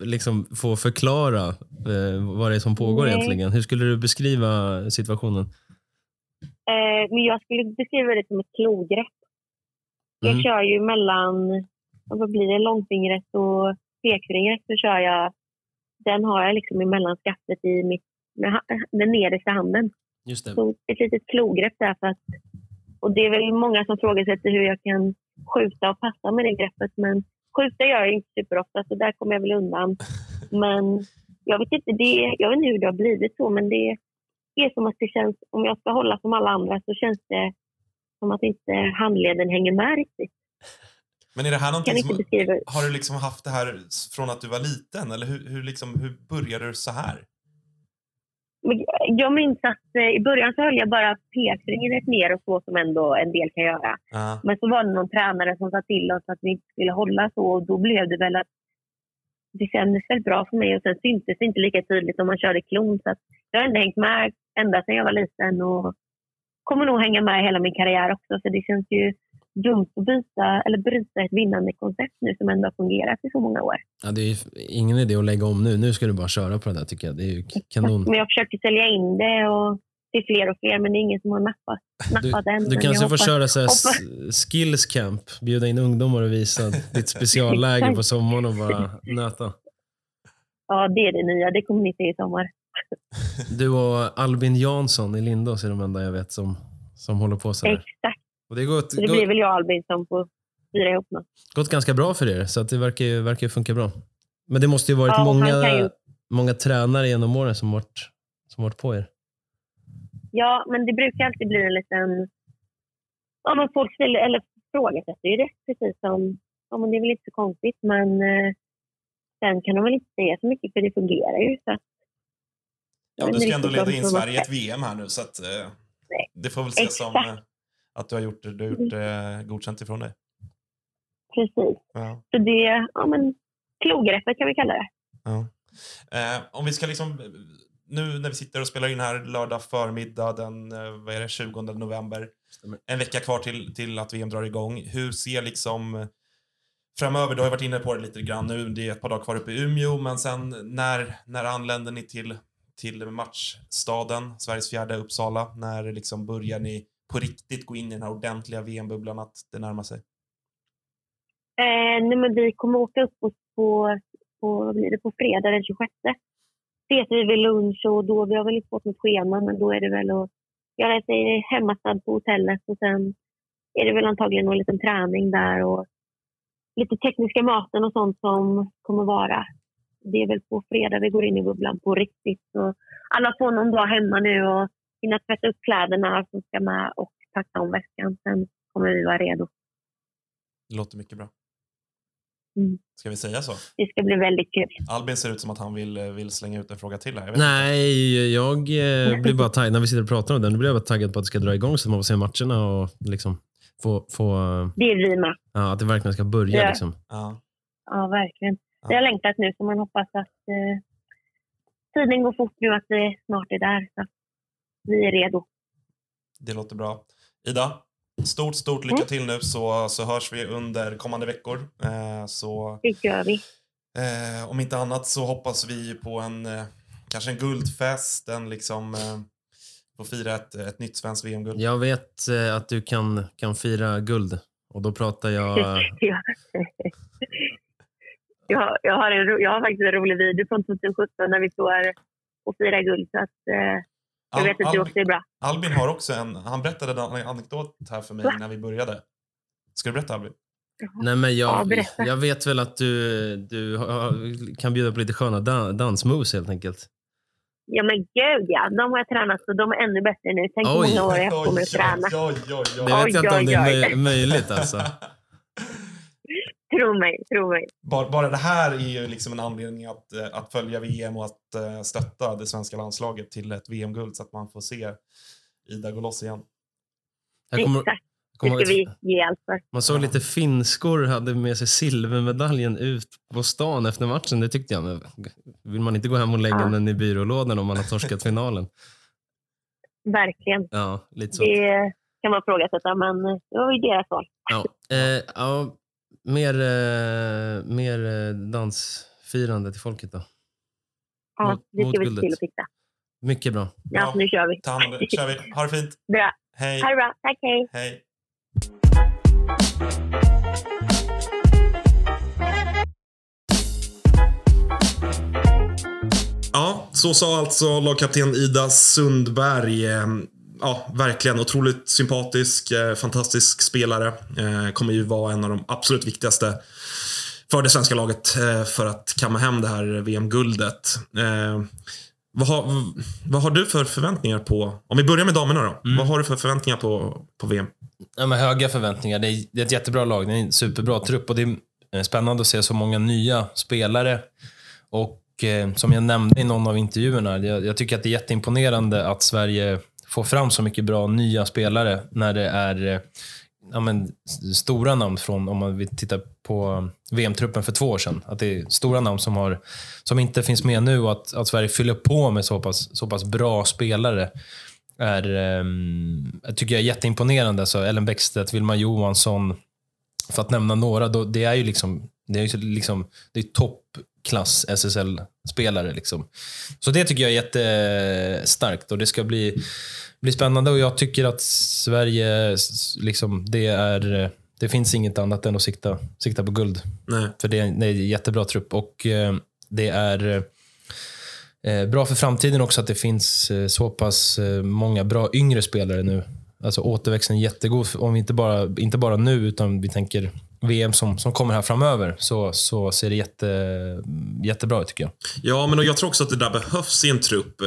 liksom få förklara eh, vad det är som pågår Nej. egentligen. Hur skulle du beskriva situationen? Eh, men jag skulle beskriva det som ett klogrepp. Jag mm. kör ju mellan vad blir det, långfingret och pekfingret så kör jag, den har jag liksom emellan skaftet i mitt, med den nedersta handen. Just det. Så ett litet klogrepp där för att, och det är väl många som frågar hur jag kan skjuta och passa med det greppet men skjuta gör jag inte superofta så där kommer jag väl undan. Men jag vet inte, det, jag vet inte hur det har blivit så men det är som att det känns, om jag ska hålla som alla andra så känns det som att inte handleden hänger med riktigt. Men är det här någonting som, har du liksom haft det här från att du var liten eller hur, hur, liksom, hur började du så här? Jag minns att eh, i början så höll jag bara pekfingret ner och så som ändå en del kan göra. Uh. Men så var det någon tränare som sa till oss att vi inte skulle hålla så och då blev det väl att det kändes väl bra för mig och sen syntes det inte lika tydligt om man körde klon. Så jag har ändå hängt med ända sedan jag var liten och kommer nog hänga med hela min karriär också. Så det känns ju dumt att byta, eller bryta ett vinnande koncept nu som ändå har fungerat i så många år. Ja, det är ingen idé att lägga om nu. Nu ska du bara köra på det där tycker jag. Det är kanon. Men jag försöker sälja in det och till fler och fler, men det är ingen som har nappat, nappat du, än. Du kanske får köra så skills camp, bjuda in ungdomar och visa ditt [laughs] specialläge på sommaren och bara nöta. Ja, det är det nya. Det kommer ni se i sommar. Du och Albin Jansson i Lindås är de enda jag vet som, som håller på så här. Exakt. Och det, gått, så det blir väl jag och Albin som får styra ihop något. gått ganska bra för er, så att det verkar, verkar funka bra. Men det måste ju varit Ja, många, ju- många tränare genom åren som varit, som varit på er. Ja, men det brukar alltid bli en liten... Ja, men folk ställer, eller frågasätter ju det, precis som... Ja, men det är väl inte så konstigt, men eh, sen kan de väl inte säga så mycket, för det fungerar ju. Så att, Ja, du ska ändå leda in Sverige i ett VM här nu, så att, eh, det får väl ses som Exakt. eh, att du har gjort, du har gjort eh, godkänt ifrån dig. Precis. Ja. Så det, ja men, klogreppet kan vi kalla det. Ja. Eh, om vi ska liksom, nu när vi sitter och spelar in här lördag förmiddag den eh, vad är det, 20 november. Stämmer. En vecka kvar till, till att VM drar igång. Hur ser liksom framöver, du har ju varit inne på det lite grann nu, det är ett par dagar kvar uppe i Umeå, men sen när, när anländer ni till, till matchstaden, Sveriges fjärde Uppsala? När liksom börjar ni på riktigt gå in i den här ordentliga VM-bubblan att det närmar sig? Eh, nej, men vi kommer åka upp oss på, på, vad blir det, på fredag den 26. Det äter vi vid lunch och då, vi har väl inte fått något schema, men då är det väl att göra sig hemmastad på hotellet och sen är det väl antagligen någon liten träning där och lite tekniska möten och sånt som kommer vara. Det är väl på fredag vi går in i bubblan på riktigt. Så alla får någon dag hemma nu och hinna tvätta upp kläderna som ska med och packa om väskan. Sen kommer vi vara redo. Det låter mycket bra. Mm. Ska vi säga så? Det ska bli väldigt kul. Albin ser ut som att han vill, eh, vill slänga ut en fråga till här. Jag vet Nej, jag eh, blir bara taggad. När vi sitter och pratar om den, då blir jag bara taggad på att det ska dra igång så att man får se matcherna och liksom få, få Det är vi med. ja, att det verkligen ska börja. Ja. Liksom. Ja. Ja, verkligen. Ja. Vi har längtat nu så man hoppas att eh, tiden går fort nu, att det snart är där. Så att vi är redo. Det låter bra. Ida, stort, stort lycka Mm. till nu så, så hörs vi under kommande veckor. Eh, så Det gör vi. eh, om inte annat så hoppas vi på en eh, kanske en guldfest, en liksom eh, få fira ett, ett nytt svenskt VM-guld. Jag vet eh, att du kan, kan fira guld och då pratar jag... [laughs] Ja. jag, jag, har en, ro- jag har faktiskt en rolig video från 2017 när vi står och firar guld. Så att, eh, jag Al- vet att du Al- också är bra. Albin har också en, han berättade en anekdot här för mig Va? när vi började. Ska du berätta Albin? Nej, men Ja, jag, berätta. jag vet väl att du, du kan bjuda på lite sköna dan- dansmoves helt enkelt. Ja men gud ja, de har jag tränat så de är ännu bättre nu. Tänk hur Oj. många år jag kommer att träna. oj, oj, oj. Det vet Oj, jag inte om det är oj, oj. möj- möjligt alltså. [laughs] Tro mig, tro mig. Bara, bara det här är ju liksom en anledning att, eh, att följa VM och att eh, stötta det svenska landslaget till ett VM-guld så att man får se Ida gå loss igen. Jag kommer, Exakt, det kommer ska ihåg, vi ge allt för. man såg lite finskor hade med sig silvermedaljen ut på stan efter matchen. Det tyckte jag. Men vill man inte gå hem och lägga Ja. den i byrålådan om man har torskat finalen? Verkligen. Ja, lite så. Det kan man ifrågasätta, men det var ju deras val. Ja, eh, ja, mer, eh, mer eh, dansfirande till folket då. Ja, det ska vi se guldet. till att fixa. Mycket bra. Ja, Ja. nu kör vi. Ta hand om det. kör vi. Ha det fint. Bra. Hej. Ha det bra. Tack, hej. Hej. Ja, så sa alltså lagkapten Ida Sundberg. Ja, verkligen otroligt sympatisk, eh, fantastisk spelare. Eh, Kommer ju vara en av de absolut viktigaste för det svenska laget eh, för att kamma hem det här VM-guldet. Vad har, vad har du för förväntningar på, om vi börjar med damerna då. Mm. Vad har du för förväntningar på, på VM? Ja, men höga förväntningar. Det är, det är ett jättebra lag. Det är en superbra trupp och det är spännande att se så många nya spelare. Och eh, som jag nämnde i någon av intervjuerna, jag, jag tycker att det är jätteimponerande att Sverige få fram så mycket bra nya spelare när det är eh, ja, men, stora namn från, om man vill titta på VM-truppen för två år sedan. Att det är stora namn som, har, som inte finns med nu och att, att Sverige fyller på med så pass, så pass bra spelare är, um, tycker jag är jätteimponerande. Så Ellen Bäckstedt, Vilma Johansson, för att nämna några. Då, det är ju liksom, det är ju liksom, det är toppklass SSL-spelare. Liksom. Så det tycker jag är jättestarkt och det ska bli, bli spännande. Och jag tycker att Sverige, liksom, det, är, det finns inget annat än att sikta, sikta på guld. Nej. För det är, det är en jättebra trupp och eh, det är eh, bra för framtiden också att det finns eh, så pass många bra yngre spelare nu. Alltså återväxten är jättegod, om inte bara, inte bara nu utan vi tänker VM som, som kommer här framöver så, så ser det jätte, jättebra ut tycker jag. Ja, men jag tror också att det där behövs i en trupp. Eh,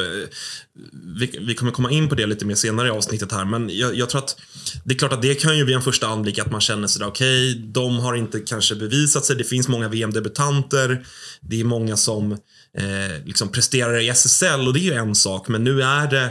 vi, vi kommer komma in på det lite mer senare i avsnittet här, men jag, jag tror att det är klart att det kan ju vid en första anblick att man känner sådär, okej, okay, de har inte kanske bevisat sig. Det finns många VM-debutanter. Det är många som eh, liksom presterar i SSL och det är ju en sak, men nu är det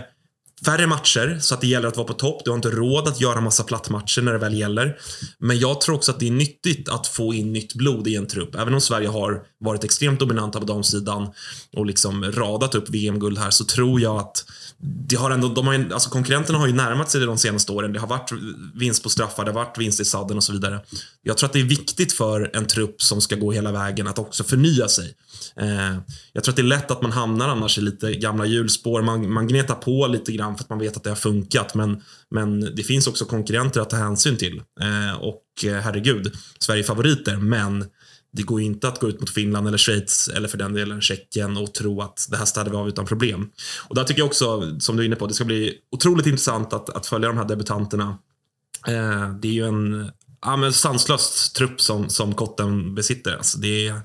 färre matcher, så att det gäller att vara på topp. Du har inte råd att göra massa plattmatcher när det väl gäller. Men jag tror också att det är nyttigt att få in nytt blod i en trupp. Även om Sverige har varit extremt dominanta på damsidan och liksom radat upp VM-guld här, så tror jag att det har ändå, de har, alltså konkurrenterna har ju närmat sig det de senaste åren. Det har varit vinst på straffar, det har varit vinst i sadden och så vidare. Jag tror att det är viktigt för en trupp som ska gå hela vägen att också förnya sig. Eh, jag tror att det är lätt att man hamnar annars i lite gamla hjulspår. Man, man gnetar på lite grann för att man vet att det har funkat. Men, men det finns också konkurrenter att ta hänsyn till. Eh, och eh, herregud, Sverige är favoriter, men det går ju inte att gå ut mot Finland eller Schweiz eller för den delen Tjeckien och tro att det här städar vi av utan problem. Och där tycker jag också, som du är inne på, det ska bli otroligt intressant att, att följa de här debutanterna. Eh, det är ju en ja, men sanslös trupp som, som Kotten besitter. Alltså det är,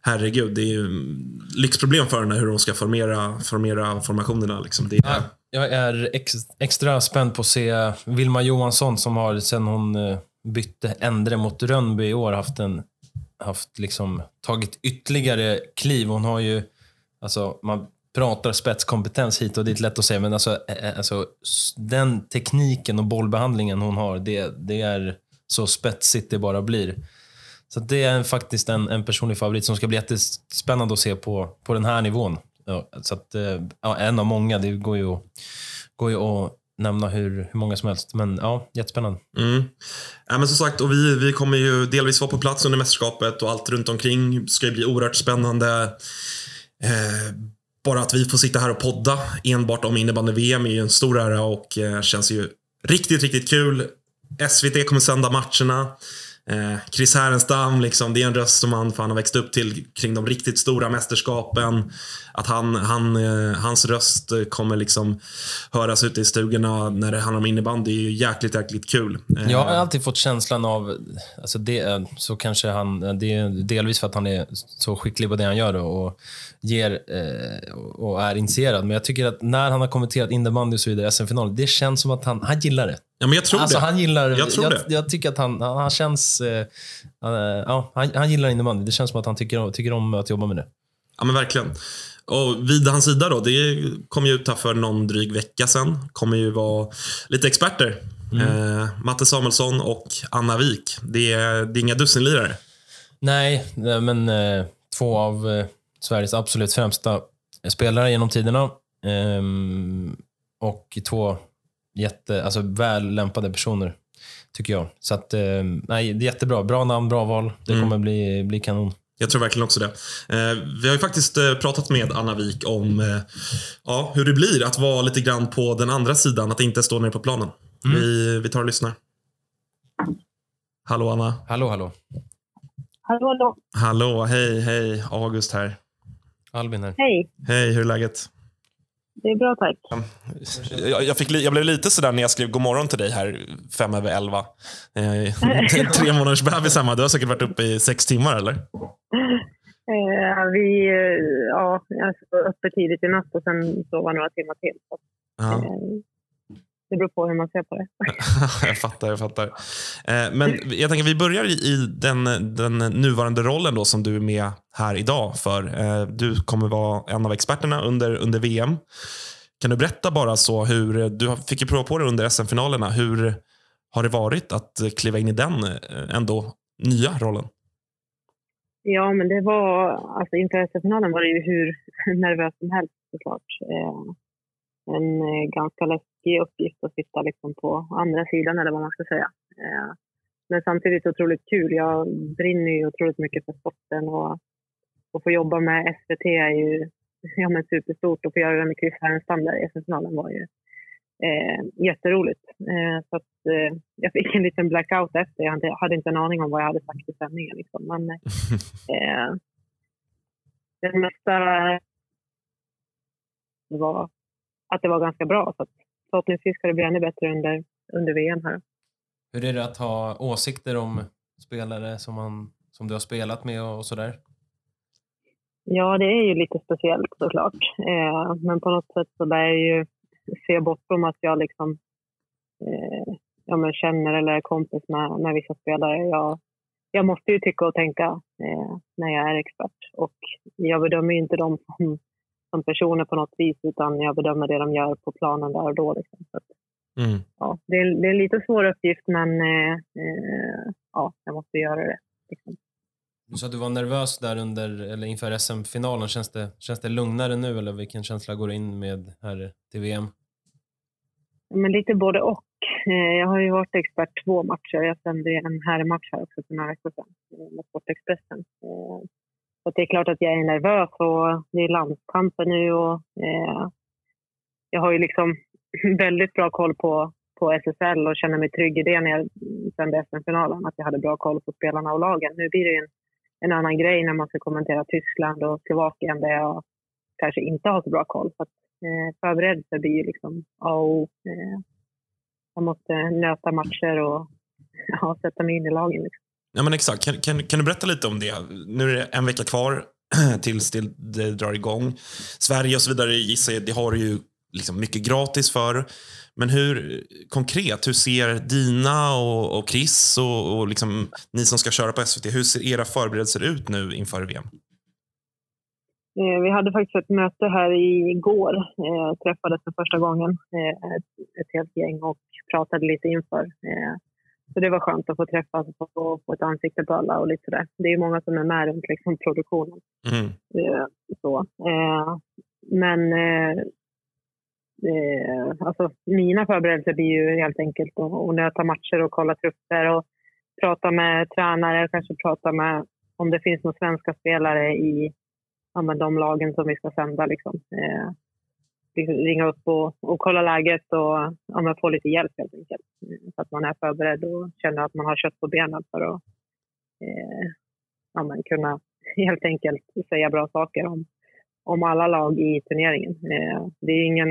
herregud, det är ju lyxproblem för henne hur hon ska formera, formera formationerna. Liksom. Det är, jag är ex, extra spänd på att se Vilma Johansson som har, sen hon eh, bytte Endre mot Rönnby i år, haft en haft liksom, tagit ytterligare kliv. Hon har ju, alltså, man pratar spetskompetens hit och dit, lätt att säga, men alltså, eh, eh, alltså, den tekniken och bollbehandlingen hon har, det, det är så spetsigt det bara blir. Så det är faktiskt en, en personlig favorit som ska bli jättespännande att se på, på den här nivån. Ja, så att, eh, ja, en av många, det går ju, går ju att nämna hur, hur många som helst. Men ja, jättespännande. Mm. Ja, men som sagt, och vi, vi kommer ju delvis vara på plats under mästerskapet och allt runt omkring ska ju bli oerhört spännande. Eh, bara att vi får sitta här och podda enbart om innebandy-VM är ju en stor ära och eh, känns ju riktigt, riktigt kul. SVT kommer sända matcherna. Eh, Chris Härenstam, liksom, det är en röst som han, han har växt upp till kring de riktigt stora mästerskapen. Att han, han, eh, hans röst kommer liksom höras ute i stugorna när det handlar om innebandy. Är ju jäkligt, jäkligt kul. Eh, Jag har alltid fått känslan av, alltså det, eh, så kanske han, eh, det är delvis för att han är så skicklig på det han gör och ger och är initierad. Men jag tycker att när han har kommenterat innebandy och så vidare, SM-final, det känns som att han, han gillar det. Ja, men jag tror alltså, det. Han gillar, jag, tror jag, det. jag tycker att han, han känns... Uh, ja, han, han gillar innebandy. Det känns som att han tycker, tycker om att jobba med det. Ja, men verkligen. Och vid hans sida då, det kom ju ut här för någon dryg vecka sedan. kommer ju vara lite experter. Mm. Eh, Matte Samuelsson och Anna Wik. Det är, det är inga dussinlirare. Nej, men eh, två av eh, Sveriges absolut främsta spelare genom tiderna. Ehm, och två jätte, alltså väl lämpade personer, tycker jag. Så att, eh, nej, det är jättebra. Bra namn, bra val. Det kommer mm. bli, bli kanon. Jag tror verkligen också det. Eh, vi har ju faktiskt eh, pratat med Anna Wik om eh, ja, hur det blir att vara lite grann på den andra sidan, att inte stå nere på planen. Mm. Vi, vi tar och lyssnar. Hallå Anna. Hallå, hallå. Hallå, hallå. Hallå, hej, hej. August här. Albin här. Hej. Hej, hur är läget? Det är bra tack. Jag, jag, fick, jag blev lite sådär när jag skrev god morgon till dig här fem över elva. Eh, [laughs] tre månaders bebis hemma. Du har säkert varit uppe i sex timmar eller? Eh, vi, ja, jag var uppe tidigt i natt och sen sova några timmar till. Så, ja. eh, det beror på hur man ser på det. [laughs] jag fattar, jag fattar. Eh, men jag tänker vi börjar i den, den nuvarande rollen då som du är med här idag för. Eh, du kommer vara en av experterna under, under VM. Kan du berätta bara så hur, du fick ju prova på det under SM-finalerna. Hur har det varit att kliva in i den eh, ändå nya rollen? Ja, men det var, alltså inför SM-finalen var det ju hur [laughs] nervös som helst såklart en eh, ganska läskig uppgift att sitta liksom på andra sidan eller vad man ska säga. Eh, men samtidigt otroligt kul. Jag brinner ju otroligt mycket för sporten och att få jobba med SVT är ju [laughs] ja, men superstort och få göra det med Chris Härenstam där i SM-finalen var ju eh, jätteroligt. Eh, så att, eh, jag fick en liten blackout efter. Jag hade inte en aning om vad jag hade sagt i sändningen. Liksom. Men eh, [laughs] det mesta var att det var ganska bra. Så att förhoppningsvis ska det bli ännu bättre under, under VM här. Hur är det att ha åsikter om spelare som, man, som du har spelat med och, och sådär? Ja, det är ju lite speciellt såklart. Eh, men på något sätt så lär jag ju se bortom att jag liksom eh, ja, men känner eller är kompis med, med vissa spelare. Jag, jag måste ju tycka och tänka eh, när jag är expert. Och jag bedömer ju inte dem som, som personer på något vis utan jag bedömer det de gör på planen där och då. Liksom. Så mm. ja, det, är, det är en lite svår uppgift men eh, eh, ja, jag måste göra det. Liksom. Du sa att du var nervös där under, eller inför SM-finalen. Känns det, känns det lugnare nu eller vilken känsla går du in med här till VM? Men lite både och. Eh, jag har ju varit expert två matcher. Jag sände en herrmatch här också för några veckor sedan eh, med Sportexpressen. Så det är klart att jag är nervös och det är landskamper nu och eh, jag har ju liksom [laughs] väldigt bra koll på, på SSL och känner mig trygg i det när jag sände SM-finalen. Att jag hade bra koll på spelarna och lagen. Nu blir det en, en annan grej när man ska kommentera Tyskland och Slovakien där jag kanske inte har så bra koll. Så att, eh, förberedelse blir ju liksom A och O. Eh, jag måste nöta matcher och [laughs] ja, sätta mig in i lagen. Liksom. Ja, men exakt. Kan, kan, kan du berätta lite om det? Nu är det en vecka kvar [clears throat] tills det, det drar igång. Sverige och så vidare gissar jag, det har du ju liksom mycket gratis för. Men hur konkret, hur ser dina och, och Chris och, och liksom, ni som ska köra på SVT, hur ser era förberedelser ut nu inför VM? Eh, vi hade faktiskt ett möte här igår, eh, träffades för första gången, eh, ett, ett helt gäng och pratade lite inför. Eh, så det var skönt att få träffas och få, ett ansikte på alla och lite sådär. Det är många som är med runt liksom, produktionen. Mm. Eh, så. Eh, men alltså, mina förberedelser blir ju helt enkelt att, nöta matcher och kolla trupper och prata med tränare, kanske prata med om det finns några svenska spelare i ja, de lagen som vi ska sända. Liksom. Liksom ringa upp och, och kolla läget och ja, få lite hjälp helt enkelt. Mm, så att man är förberedd och känner att man har kött på benen för att eh, ja, men kunna [laughs] helt enkelt säga bra saker om, om alla lag i turneringen. Eh, det är ingen...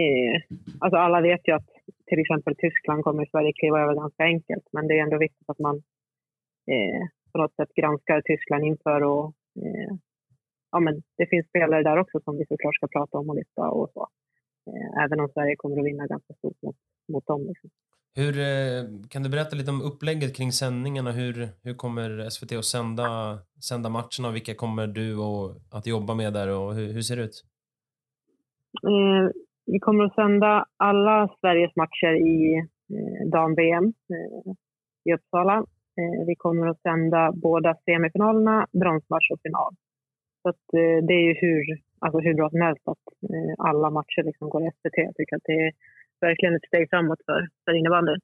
Eh, alltså alla vet ju att till exempel Tyskland kommer Sverige kliva över ganska enkelt, men det är ändå viktigt att man eh, på något sätt granskar Tyskland inför och eh, ja, men det finns spelare där också som vi såklart ska prata om och lyfta och så. Eh, även om Sverige kommer att vinna ganska stort mot, mot dem. Liksom. Hur, eh, kan du berätta lite om upplägget kring sändningarna? Hur, hur kommer SVT att sända, sända matcherna? Vilka kommer du att jobba med där och hur, hur ser det ut? Eh, vi kommer att sända alla Sveriges matcher i eh, dam-VM eh, i Uppsala. Eh, vi kommer att sända båda semifinalerna, bronsmatch och final. Så att, eh, det är ju hur, alltså hur bra som helst att eh, alla matcher liksom går i SVT. Jag tycker att det är verkligen ett steg framåt för, för innebandyn.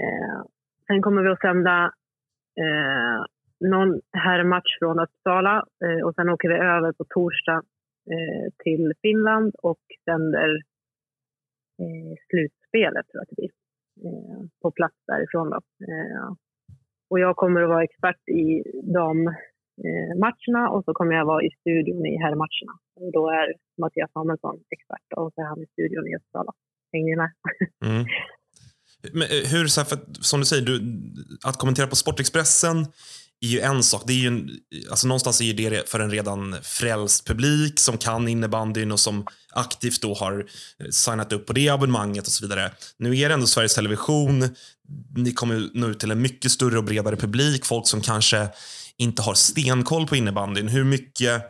Eh, sen kommer vi att sända eh, någon herrmatch från Uppsala eh, och sen åker vi över på torsdag eh, till Finland och sänder eh, slutspelet, tror jag att det blir, eh, på plats därifrån. Då. Eh, och jag kommer att vara expert i de Eh, matcherna och så kommer jag vara i studion i herrmatcherna. Då är Mattias Samuelsson expert och så är han i studion i Uppsala. Hänger ni med? [laughs] Mm. Men eh, hur, så här, för, som du säger, du, att kommentera på Sportexpressen är ju en sak. Det är ju en, alltså någonstans är det för en redan frälst publik som kan innebandyn och som aktivt då har eh, signat upp på det abonnemanget och så vidare. Nu är det ändå Sveriges Television. Ni kommer nå ut till en mycket större och bredare publik. Folk som kanske inte har stenkoll på innebandyn. Hur mycket,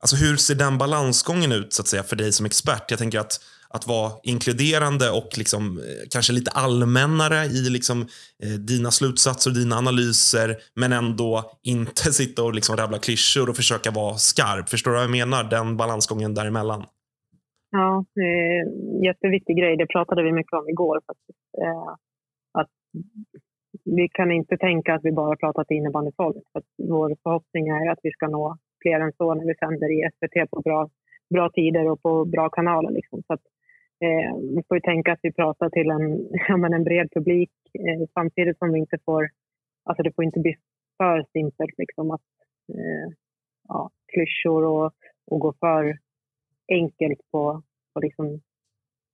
alltså hur ser den balansgången ut så att säga för dig som expert? Jag tänker att att vara inkluderande och liksom, eh, kanske lite allmännare i liksom, eh, dina slutsatser och dina analyser, men ändå inte [laughs] sitta och liksom rabbla klyschor och försöka vara skarp. Förstår du vad jag menar? Den balansgången däremellan. Ja, det är en jätteviktig grej. Det pratade vi mycket om igår. Faktiskt. Eh, att vi kan inte tänka att vi bara pratar till innebandyfolk. Vår förhoppning är att vi ska nå fler än så när vi sänder i SVT på bra, bra tider och på bra kanaler. Liksom. Så att, eh, vi får tänka att vi pratar till en, [laughs] ja, en bred publik eh, samtidigt som vi inte får... Alltså det får inte bli för simpelt liksom, att eh, ja, klyschor och, och gå för enkelt på, på liksom,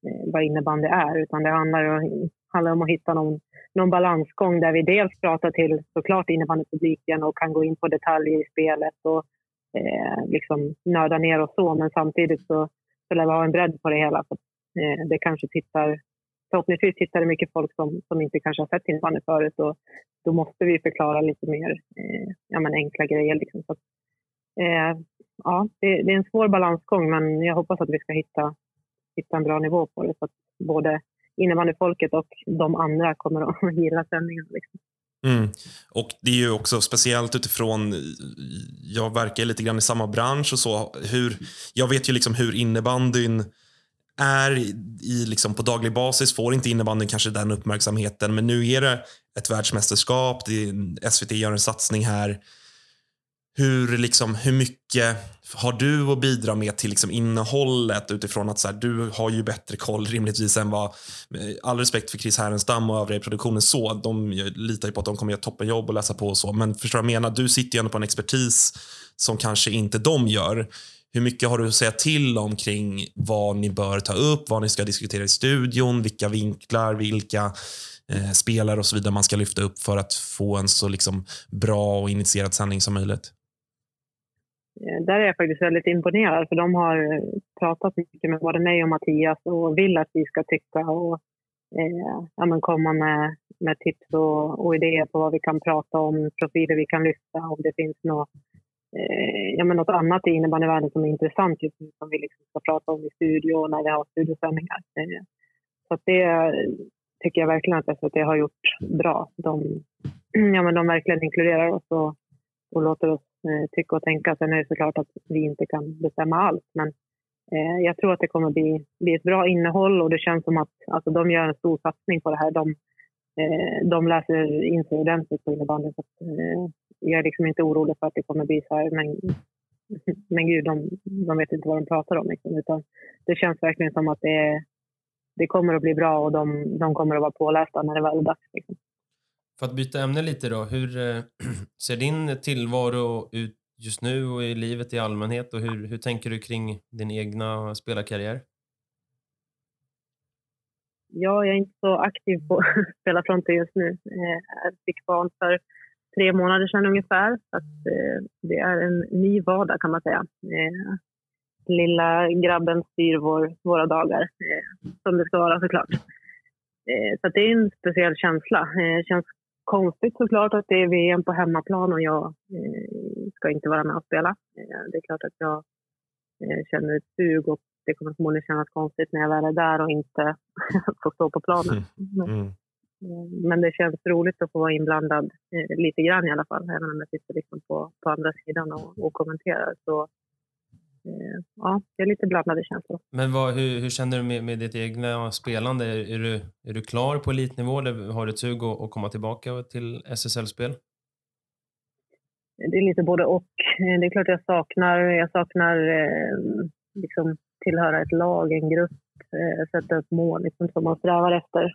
eh, vad innebandy är. Utan det handlar handlar om att hitta någon, någon balansgång där vi dels pratar till såklart innebandypubliken och kan gå in på detaljer i spelet och eh, liksom nörda ner och så, men samtidigt så, så lär vi ha en bredd på det hela. Så, eh, det kanske tittar, förhoppningsvis tittar det mycket folk som, som inte kanske har sett innebandy förut och då måste vi förklara lite mer eh, ja, men enkla grejer. Liksom. Så, eh, ja, det, det, är en svår balansgång, men jag hoppas att vi ska hitta, hitta en bra nivå på det så att både innebandyfolket och de andra kommer att [laughs] gilla sändningen. Liksom. Mm. Och det är ju också speciellt utifrån, jag verkar lite grann i samma bransch och så. Hur, jag vet ju liksom hur innebandyn är i, liksom på daglig basis, får inte innebandyn kanske den uppmärksamheten. Men nu är det ett världsmästerskap, det, SVT gör en satsning här hur, liksom, hur mycket har du att bidra med till liksom, innehållet utifrån att så här, du har ju bättre koll rimligtvis än vad, eh, all respekt för Chris Härenstam och övriga i produktionen så, de litar ju på att de kommer göra toppenjobb och läsa på och så, men förstår du vad jag menar? Du sitter ju ändå på en expertis som kanske inte de gör. Hur mycket har du att säga till om kring vad ni bör ta upp, vad ni ska diskutera i studion, vilka vinklar, vilka eh, spelare och så vidare man ska lyfta upp för att få en så liksom, bra och initierad sändning som möjligt? Eh, där är jag faktiskt väldigt imponerad för de har eh, pratat mycket med både mig och Mattias och vill att vi ska tycka och eh, ja, men komma med, med tips och, och, idéer på vad vi kan prata om, profiler vi kan lyfta, om det finns något, eh, ja, men något annat i innebandyvärlden som är intressant just nu som vi liksom ska prata om i studio när vi har studiosändningar. Eh, så det tycker jag verkligen att SVT har gjort bra. De, [clears throat] ja, men de verkligen inkluderar oss och, och låter oss Eh, tycka och tänka. Sen är det såklart att vi inte kan bestämma allt. Men eh, jag tror att det kommer bli, bli ett bra innehåll och det känns som att alltså, de gör en stor satsning på det här. De, eh, de läser in sig ordentligt på innebandyn. Så eh, jag är liksom inte orolig för att det kommer bli så här. Men, [laughs] men gud, de, de vet inte vad de pratar om. Liksom, utan det känns verkligen som att det, det kommer att bli bra och de, de kommer att vara pålästa när det väl är dags. Liksom. För att byta ämne lite då, hur eh, [clears throat] ser din tillvaro ut just nu och i livet i allmänhet och hur, hur tänker du kring din egna spelarkarriär? Ja, jag är inte så aktiv på [laughs] spelarfronten just nu. Eh, jag fick barn för tre månader sedan ungefär. Så att, eh, det är en ny vardag kan man säga. Eh, lilla grabben styr vår, våra dagar, eh, som det ska vara såklart. Så det är en speciell känsla. Det känns konstigt såklart att det är VM på hemmaplan och jag eh, ska inte vara med och spela. Eh, det är klart att jag eh, känner ett sug och det kommer förmodligen kännas konstigt när jag väl är där och inte [laughs] får stå på planen. [laughs] Mm. Mm. Eh, men det känns roligt att få vara inblandad eh, lite grann i alla fall, även om jag sitter liksom på, på andra sidan och, och kommenterar. Så ja, det är lite blandade känslor. Men vad, hur, hur, känner du med, med ditt egna spelande? Är, är, du, är du klar på elitnivå eller har du ett sug att, att komma tillbaka till SSL-spel? Det är lite både och. Eh, det är klart jag saknar, jag saknar eh, liksom tillhöra ett lag, en grupp, sätta upp mål liksom, som man strävar efter.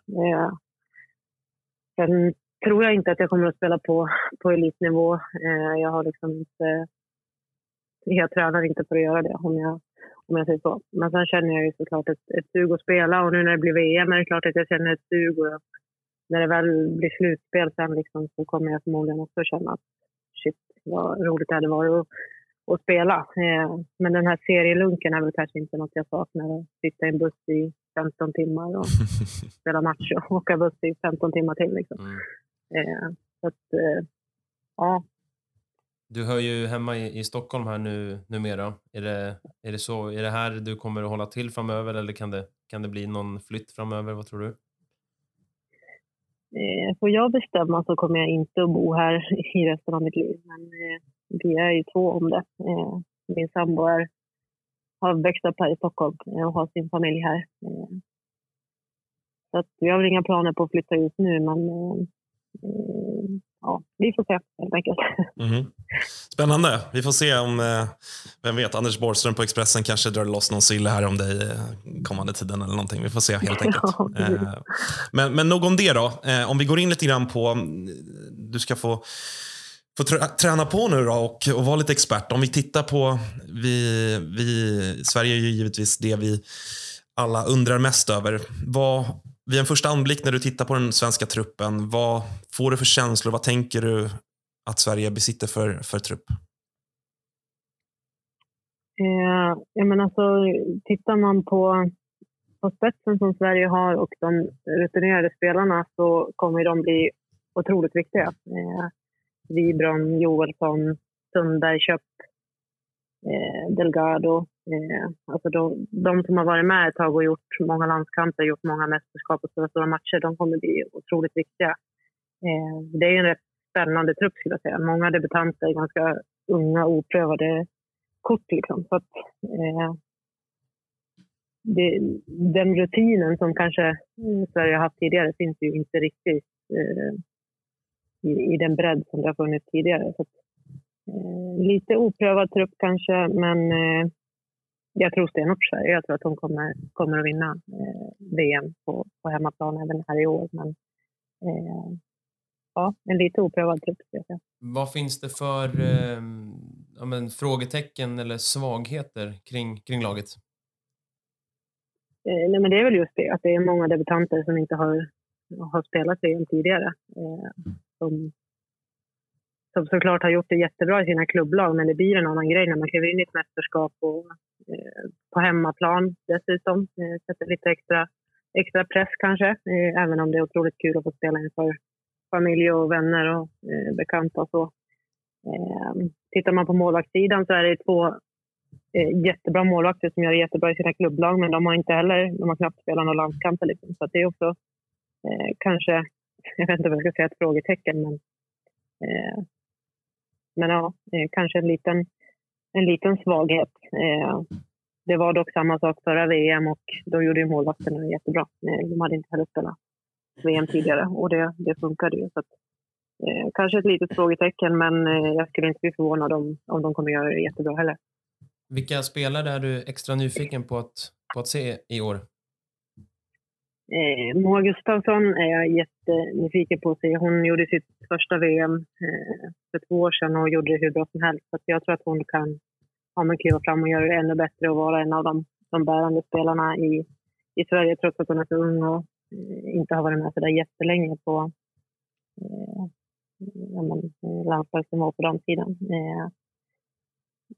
Sen tror jag inte att jag kommer att spela på, på elitnivå. Jag har liksom inte jag tränar inte för att göra det om jag, om jag säger så. Men sen känner jag ju såklart ett, ett sug att spela och nu när det blir VM är det klart att jag känner ett sug och när det väl blir slutspel sen liksom, så kommer jag förmodligen också känna att shit vad roligt det hade varit att, att spela. Eh, men den här serielunken är väl kanske inte något jag saknar. Att sitta i en buss i 15 timmar och [laughs] spela match och åka buss i 15 timmar till. Liksom. Mm. Eh, så att, eh, ja, du hör ju hemma i, i Stockholm här nu numera. Är det, är det så? Är det här du kommer att hålla till framöver eller kan det, kan det bli någon flytt framöver? Vad tror du? Eh, får jag bestämma så kommer jag inte att bo här i resten av mitt liv. Men eh, vi är ju två om det. Eh, min sambo är, har växt upp här i Stockholm eh, och har sin familj här. Eh, så att vi har väl inga planer på att flytta just nu men eh, ja, vi får se helt enkelt. Mm. Spännande. Vi får se om, eh, vem vet, Anders Borgström på Expressen kanske drar loss någon sille här om dig eh, kommande tiden eller någonting. Vi får se helt enkelt. [laughs] Ja, eh, men, men nog om det då. Om vi går in lite grann på, mm, du ska få få träna på nu då och, och vara lite expert. Om vi tittar på, vi, vi, Sverige är ju givetvis det vi alla undrar mest över. Vad vid en första anblick när du tittar på den svenska truppen, vad får du för känslor? Vad tänker du att Sverige besitter för, för trupp? Eh, ja, men alltså, tittar man på, på spetsen som Sverige har och de rutinerade spelarna så kommer de bli otroligt viktiga. Eh, Wibron, Joelsson, Sundberg, Köpp, eh, Delgado. Eh, alltså de, de som har varit med ett tag och gjort många landskamper, gjort många mästerskap och stora, stora matcher, de kommer bli otroligt viktiga. Eh, det är en rätt spännande trupp skulle jag säga. Många debutanter, ganska unga, oprövade kort. Liksom. Så att, eh, det, den rutinen som kanske mm, Sverige har haft tidigare finns ju inte riktigt eh, i, i, den bredd som det har funnits tidigare. Så att, lite oprövad trupp kanske, men eh, jag tror stenhårt på Sverige. Jag tror att de kommer, kommer att vinna eh, VM på, på hemmaplan även här i år. Men, eh, ja, en lite oprövad trupp. Vad finns det för eh, ja, men, frågetecken eller svagheter kring, kring laget? Eh, nej, men det är väl just det, att det är många debutanter som inte har, har spelat VM tidigare. Eh, som, som såklart har gjort det jättebra i sina klubblag, men det blir en annan grej när man kliver in i ett mästerskap och eh, på hemmaplan dessutom. Eh, sätter lite extra, extra press kanske, eh, även om det är otroligt kul att få spela inför familj och vänner och eh, bekanta och så. Eh, tittar man på målvaktssidan så är det två eh, jättebra målvakter som gör det jättebra i sina klubblag, men de har inte heller, de har knappt spelat några landskamper. Liksom. Så det är också eh, kanske, [laughs] jag vet inte vad jag ska säga, ett frågetecken, men, eh, men ja, eh, kanske en liten, en liten svaghet. Eh, det var dock samma sak förra VM och då gjorde ju målvakterna jättebra. Eh, de hade inte heller spelat VM tidigare och det, det funkade ju. Så att, eh, kanske ett litet frågetecken, men jag skulle inte bli förvånad om, om de kommer göra det jättebra heller. Vilka spelare är du extra nyfiken på att, på att se i år? Eh, Moa Gustafsson är jag jättenyfiken på att se. Hon gjorde sitt första VM eh, för två år sedan och gjorde det hur bra som helst. Så jag tror att hon kan ja, men kliva fram och göra det ännu bättre och vara en av de, de bärande spelarna i, i Sverige trots att hon är så ung och Eh, inte har varit med så där jättelänge på eh, eh landslagsnivå på den tiden. Eh,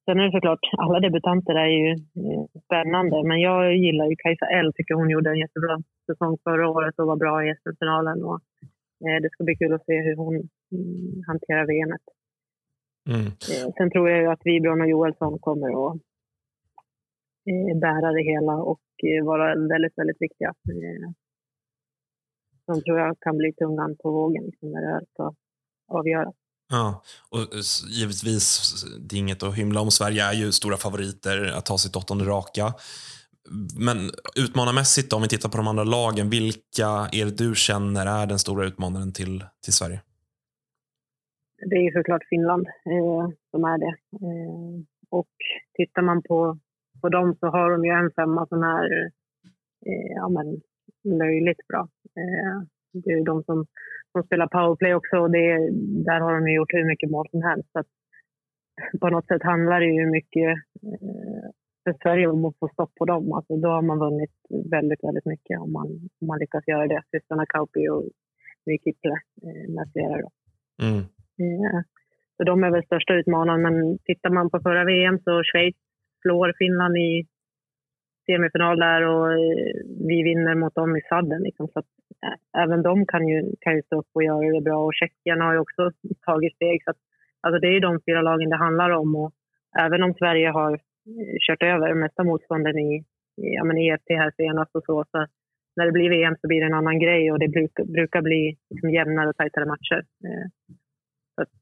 sen är det såklart, alla debutanter är ju eh, spännande, men jag gillar ju Kajsa L. tycker hon gjorde en jättebra säsong förra året och var bra i SM-finalen. Och, eh, det ska bli kul att se hur hon mm, hanterar VM. Mm. Eh, sen tror jag ju att Wibron och Joelsson kommer att eh, bära det hela och vara väldigt, väldigt viktiga som tror jag kan bli tungan på vågen liksom, när det ska avgöras. Ja, och eh, givetvis, det är inget att hymla om. Sverige är ju stora favoriter att ta sitt åttonde raka. Men utmanarmässigt, då, om vi tittar på de andra lagen, vilka är det du känner är den stora utmanaren till, till Sverige? Det är såklart Finland eh, som är det. Eh, och tittar man på, på dem så har de ju en femma som är eh, ja, men, löjligt bra. Eh, det är de som, som spelar powerplay också och det, där har de gjort hur mycket mål som helst. Så på något sätt handlar det ju mycket eh, för Sverige om att få stopp på dem. Alltså, då har man vunnit väldigt, väldigt mycket om man, om man lyckas göra det. Systrarna Kauppi och Nykiple eh, med flera. Då. Mm. Så de är väl största utmanaren. Men tittar man på förra VM så Schweiz slår Finland i semifinal där och eh, vi vinner mot dem i sadden. Liksom. Så att, eh, även de kan ju, kan ju stå upp och göra det bra. Och Tjeckien har ju också tagit steg. Så att, alltså det är ju de fyra lagen det handlar om. Och även om Sverige har eh, kört över mesta motstånden i, ja, men EFT här senast och så, så när det blir VM så blir det en annan grej och det brukar, brukar bli liksom jämnare och tajtare matcher. Så att,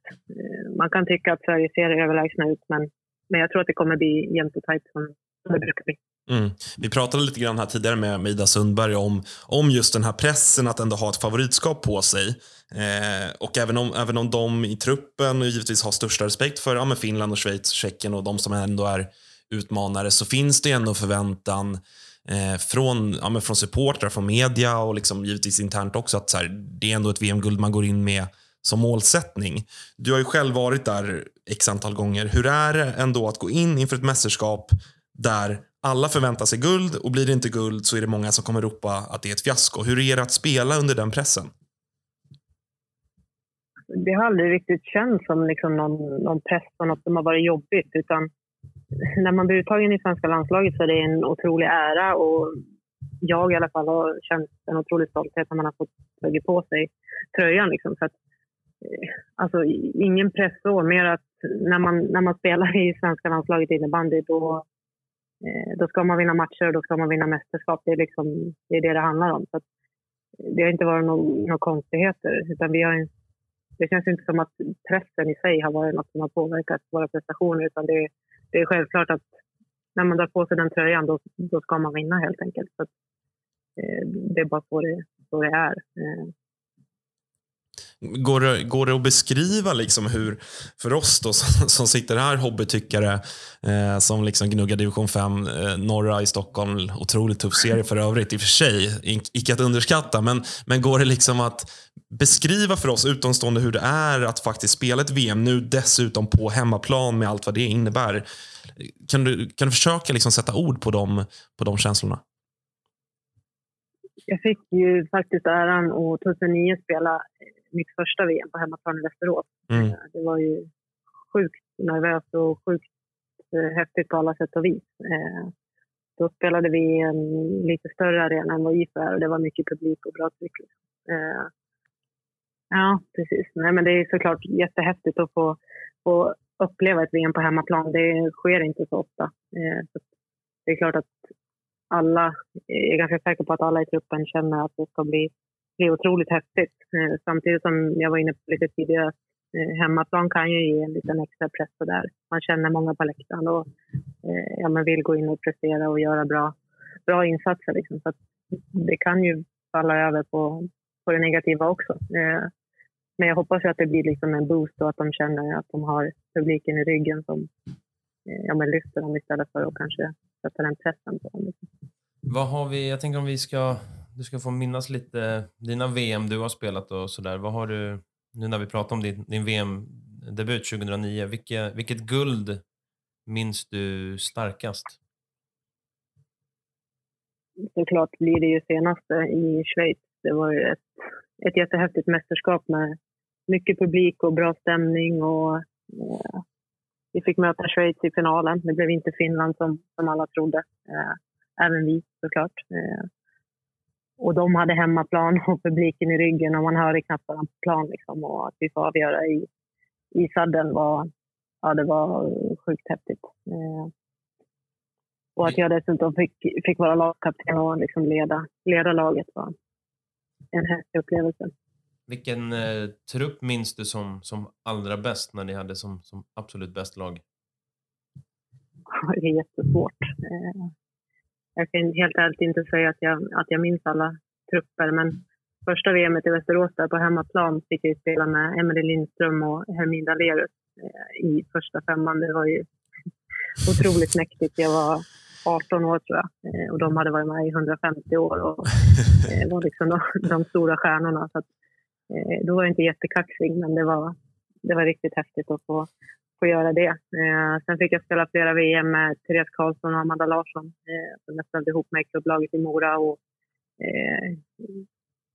man kan tycka att Sverige ser överlägsna ut, men, men jag tror att det kommer bli jämnt och tajt som det brukar bli. Mm. Vi pratade lite grann här tidigare med, med Ida Sundberg om, om just den här pressen att ändå ha ett favoritskap på sig. Eh, och även om, även om de i truppen givetvis har största respekt för ja, Finland, och Schweiz, Tjeckien och de som ändå är utmanare så finns det ändå förväntan eh, från, ja, från supportrar, från media och liksom givetvis internt också att så här, det är ändå ett VM-guld man går in med som målsättning. Du har ju själv varit där x antal gånger. Hur är det ändå att gå in inför ett mästerskap där alla förväntar sig guld och blir det inte guld så är det många som kommer ropa att det är ett fiasko. Hur är det att spela under den pressen? Det har aldrig riktigt känts som liksom någon, någon press och något som har varit jobbigt. Utan när man blir uttagen i svenska landslaget så är det en otrolig ära och jag i alla fall har känt en otrolig stolthet när man har fått tagit på sig tröjan. Liksom. Så att, eh, alltså, ingen press så, mer att när man, när man spelar i svenska landslaget innebandy då, Eh, då ska man vinna matcher och då ska man vinna mästerskap. Det är, liksom, det, är det det handlar om. Så att, eh, det har inte varit några konstigheter. Utan vi har det känns inte som att pressen i sig har varit något som har påverkat våra prestationer. Utan det, det är självklart att när man drar på sig den tröjan då, då ska man vinna helt enkelt. Så att, eh, det är bara så det, så det är. Eh. Går det, går det att beskriva liksom hur, för oss då, [laughs] som, som sitter här hobbytyckare, eh, som liksom gnuggar division 5, eh, norra i Stockholm, otroligt tuff serie för övrigt, i och för sig, icke att underskatta, men, men går det liksom att beskriva för oss utomstående hur det är att faktiskt spela ett VM, nu dessutom på hemmaplan med allt vad det innebär? Kan du, kan du försöka liksom sätta ord på de, på de känslorna? Jag fick ju faktiskt äran att 2009 spela mitt första VM på hemmaplan i Västerås. Mm. Eh, det var ju sjukt nervöst och sjukt eh, häftigt på alla sätt och vis. Eh, då spelade vi i en lite större arena än vad IFA är och det var mycket publik och bra tryck. Ja, precis. Nej, men det är såklart jättehäftigt att få, få uppleva ett VM på hemmaplan. Det sker inte så ofta. Så det är klart att alla, jag är ganska säker på att alla i truppen känner att det ska bli är otroligt häftigt. Eh, samtidigt som jag var inne på lite tidigare, eh, hemmaplan kan ju ge en liten extra press på där. Man känner många på läktaren och eh, ja, man vill gå in och prestera och göra bra, bra insatser. Liksom. Så det kan ju falla över på, på det negativa också. Eh, men jag hoppas att det blir liksom en boost och att de känner att de har publiken i ryggen som eh, ja, men lyfter dem istället för att kanske sätta den pressen på dem. Liksom. Vad har vi, jag tänker om vi ska du ska få minnas lite dina VM du har spelat och sådär. Vad har du, nu när vi pratar om din, din VM-debut 2009, vilka, vilket guld minns du starkast? Såklart blir det ju senaste i Schweiz. Det var ju ett, ett jättehäftigt mästerskap med mycket publik och bra stämning. Och, eh, vi fick möta Schweiz i finalen. Det blev inte Finland som, som alla trodde. Eh, även vi såklart. Eh, och de hade hemmaplan [laughs] och publiken i ryggen och man hörde knappt varandra på plan. Liksom, och att vi får avgöra i, i sadden var, ja, det var sjukt häftigt. Eh, och att jag dessutom fick, fick vara lagkapten och liksom leda, leda laget var en häftig upplevelse. Vilken eh, trupp minns du som, som allra bäst när ni hade som, som absolut bäst lag? [laughs] Det är jättesvårt. Eh, jag kan helt ärligt inte säga att jag, att jag minns alla trupper, men första VM i Västerås där på hemmaplan fick jag spela med Emelie Lindström och Hermine Dalerus eh, i första femman. Det var ju [laughs] otroligt mäktigt. Jag var 18 år tror jag eh, och de hade varit med i 150 år och [laughs] eh, var liksom de, de stora stjärnorna. Så att, då var jag inte jättekaxig, men det var, det var riktigt häftigt att få, få göra det. Eh, sen fick jag spela flera VM med Therese Karlsson och Amanda Larsson eh, som jag ställde ihop med i klubblaget i Mora. Och, eh,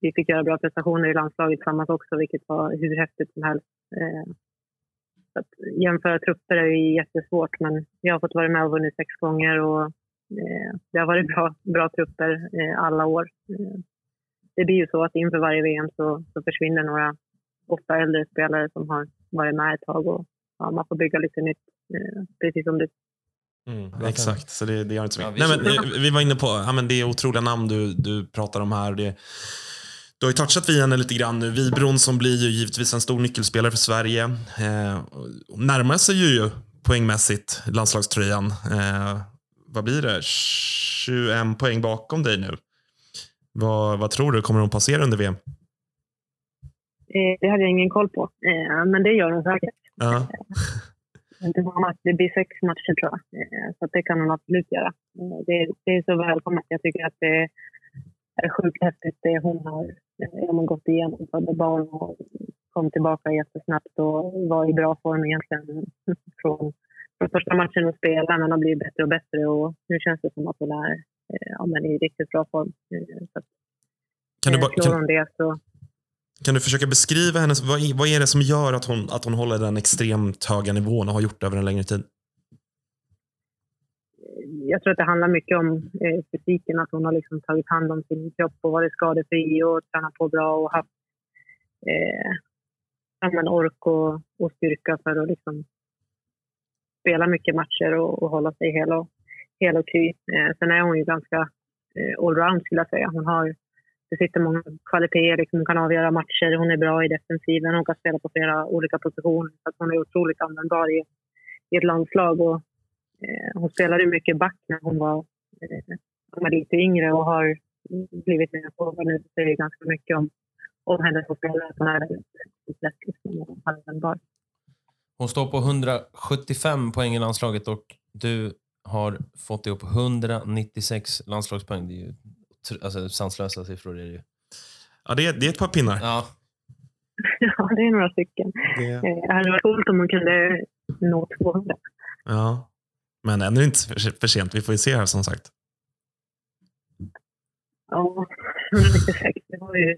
vi fick göra bra prestationer i landslaget tillsammans också, vilket var hur häftigt som helst. Eh, så att jämföra trupper är ju jättesvårt, men jag har fått vara med och vunnit sex gånger och eh, det har varit bra, bra trupper eh, alla år. Eh, det blir ju så att inför varje VM så, så försvinner några ofta äldre spelare som har varit med ett tag och ja, man får bygga lite nytt, eh, precis som du. Mm, exakt, så det, det gör inte så mycket. Ja, vi, Nej, men, vi var inne på ja, men det är otroliga namn du, du pratar om här. Det, du har ju touchat vid henne lite grann nu. Vibron som blir ju givetvis en stor nyckelspelare för Sverige. Eh, närmar sig ju poängmässigt landslagströjan. Eh, vad blir det? 21 poäng bakom dig nu. Vad, vad tror du? Kommer hon passera under VM? Eh, det hade jag ingen koll på, eh, men det gör hon säkert. Ja. [laughs] Det blir sex matcher tror jag, eh, så det kan hon absolut göra. Det, det är så välkommet. Jag tycker att det är sjukt häftigt det hon har, gått igenom. Födde barn och kom tillbaka jättesnabbt och var i bra form egentligen [laughs] från, från första matchen att spela, men har blivit bättre och bättre. Och nu känns det som att hon är eh, ja, men i riktigt bra form. Eh, Så Kan du, eh, bara, kan, det så kan du försöka beskriva hennes... Vad, är- vad är det som gör att hon, att hon håller den extremt höga nivån och har gjort det över en längre tid? Jag tror att det handlar mycket om eh, fysiken, att hon har liksom tagit hand om sin kropp och varit skadefri och tränat på bra och haft eh, ork och, och styrka för att liksom spela mycket matcher och, och hålla sig hel och, hel och kry. Eh, sen är hon ju ganska eh, allround skulle jag säga. Hon har det sitter många kvaliteter, liksom, hon kan avgöra matcher, hon är bra i defensiven, hon kan spela på flera olika positioner. Så att hon är otroligt användbar i, i ett landslag. Och, eh, hon spelade mycket back när hon var, eh, hon var lite yngre och har blivit mer påverkad nu. Det säger ganska mycket om, om henne som spelare. Hon är väldigt lätt liksom, och användbar. Hon står på 175 poäng i landslaget och du har fått ihop 196 landslagspoäng. Det är ju alltså, sanslösa siffror. Är det ju. Ja, det, är, det är ett par pinnar. Ja, [laughs] ja, det är några stycken. Det, Eh, det hade varit coolt om hon kunde nå 200. ja. Men ännu inte för, sent. Vi får ju se här som sagt. Ja, 196. Det var ju...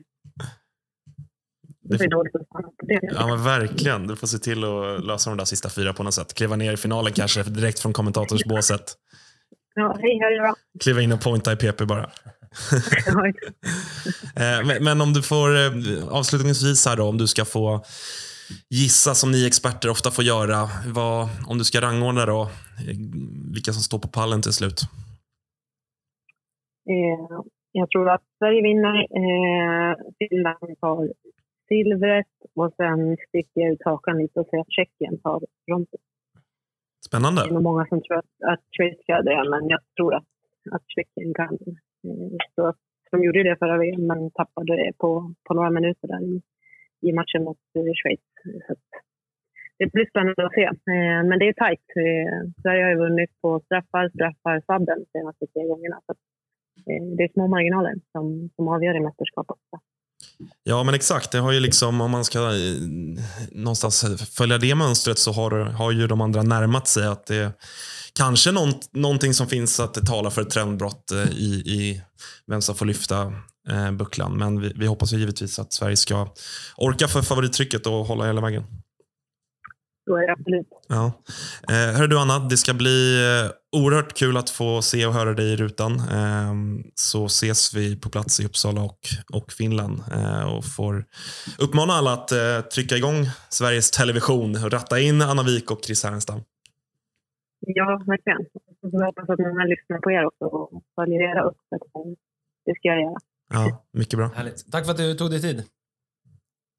Det var ju dåligt på det. Ja, men verkligen. Du får se till att lösa de där sista fyra på något sätt. Kliva ner i finalen kanske direkt från kommentatorsbåset. Ja, hej, hej. Kliva in och pointa i PP bara. [laughs] Eh, men, men om du får eh, avslutningsvis här då, om du ska få gissa som ni experter ofta får göra. Vad, om du ska rangordna då, eh, vilka som står på pallen till slut. Eh, jag tror att Sverige vinner. Eh, Finland tar silvret och sen sticker jag ut hakan lite och säger att Tjeckien tar bronset. Det är Spännande. nog många som tror att, att Schweiz ska det, men jag tror att, att Tjeckien kan. Så att de gjorde det förra VM, men tappade det på, på några minuter där i, i matchen mot eh, Schweiz. Så det blir spännande att se. Eh, men det är tajt. Eh, Sverige har ju vunnit på straffar, straffar, sadden de senaste tre gångerna. Så det är små marginaler som, som avgör i mästerskapet. Ja, men exakt. Det har ju liksom, om man ska eh, någonstans följa det mönstret så har, har ju de andra närmat sig att det kanske någon, någonting som finns att tala för ett trendbrott eh, i, i vem som får lyfta eh, bucklan. Men vi, vi hoppas ju givetvis att Sverige ska orka för favorittrycket och hålla hela vägen. Så är det absolut. Ja. Eh, hör du Anna, det ska bli eh, oerhört kul att få se och höra dig i rutan. Eh, så ses vi på plats i Uppsala och, och Finland och får uppmana alla att trycka igång Sveriges Television och ratta in Anna Wik och Chris Härenstam. Ja, verkligen. Jag hoppas att många lyssnar på er också och följer era upp. Det ska jag göra. Ja, mycket bra. härligt. Tack för att du tog dig tid.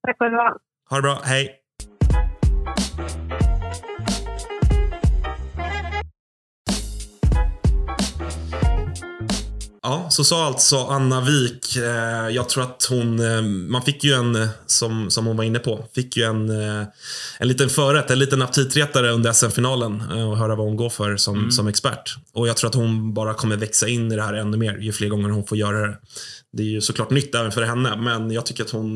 Tack själva. Ha det bra, hej! Ja, så sa alltså Anna Wik. Eh, jag tror att hon, eh, man fick ju en, eh, som, som hon var inne på, fick ju en, eh, en liten förrätt, en liten aptitretare under SM-finalen och höra vad hon går för som, som expert. Och jag tror att hon bara kommer växa in i det här ännu mer ju fler gånger hon får göra det. Det är ju såklart nytt även för henne, men jag tycker att hon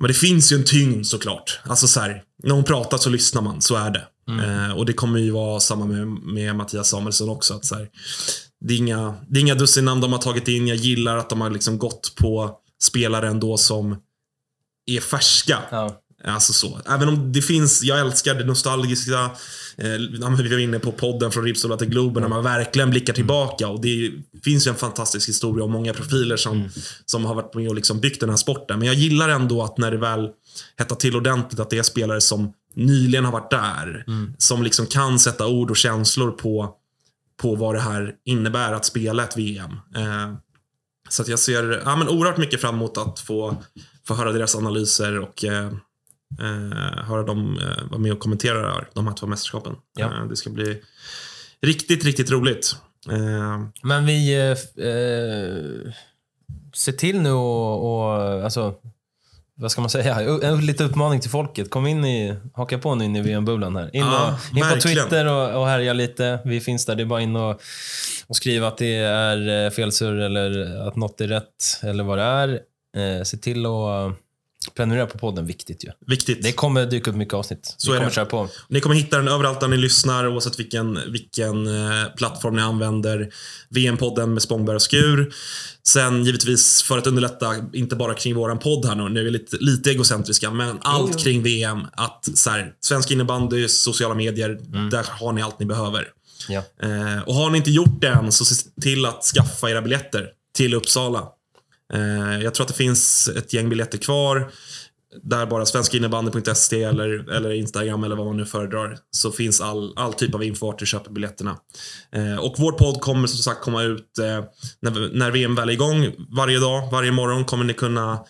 men det finns ju en tyngd såklart. Alltså så här, när hon pratar så lyssnar man, så är det. Eh, och det kommer ju vara samma med, med Mattias Samuelsson också. Att så här, det, är inga, det är inga dussin de har tagit in. Jag gillar att de har liksom gått på spelare ändå som är färska. Ja. Alltså så. Även om det finns, jag älskar det nostalgiska. Eh, vi var inne på podden från Ripsola till Globen när man verkligen blickar tillbaka. Och det finns ju en fantastisk historia och många profiler som, som har varit med och liksom byggt den här sporten. Men jag gillar ändå att när det väl hettar till ordentligt att det är spelare som nyligen har varit där. Som liksom kan sätta ord och känslor på, på vad det här innebär att spela ett VM. Eh, så att jag ser ja, men oerhört mycket fram emot att få, få höra deras analyser och eh, eh, höra dem eh, vara med och kommentera de här två mästerskapen. Ja. Eh, det ska bli riktigt, riktigt roligt. Eh, Men vi eh, ser till nu och, och alltså, vad ska man säga? En lite uppmaning till folket. Kom in i, haka på nu in i VM-bubblan här. In, Ja, och, in på. Twitter och, och härja lite. Vi finns där. Det är bara in och, och skriva att det är eh, felsurr eller att något är rätt eller vad det är. Eh, se till att prenumerera på podden, viktigt ju. Viktigt. Det kommer dyka upp mycket avsnitt. Så vi är kommer det. köra på. Ni kommer hitta den överallt där ni lyssnar, oavsett vilken, vilken eh, plattform ni använder. VM-podden med Spångberg och Skur. Sen givetvis, för att underlätta, inte bara kring våran podd här nu, nu är vi lite, lite egocentriska, men allt kring VM. Att så här, svensk innebandy, sociala medier, där har ni allt ni behöver. Ja. Eh, och har ni inte gjort det än, så se till att skaffa era biljetter till Uppsala. Eh, jag tror att det finns ett gäng biljetter kvar. Där bara svenskinnebandy.se eller, eller Instagram eller vad man nu föredrar. Så finns all, all typ av info vart du köper biljetterna. Eh, och vår podd kommer som sagt komma ut eh, när, när VM väl är igång. Varje dag, varje morgon kommer ni kunna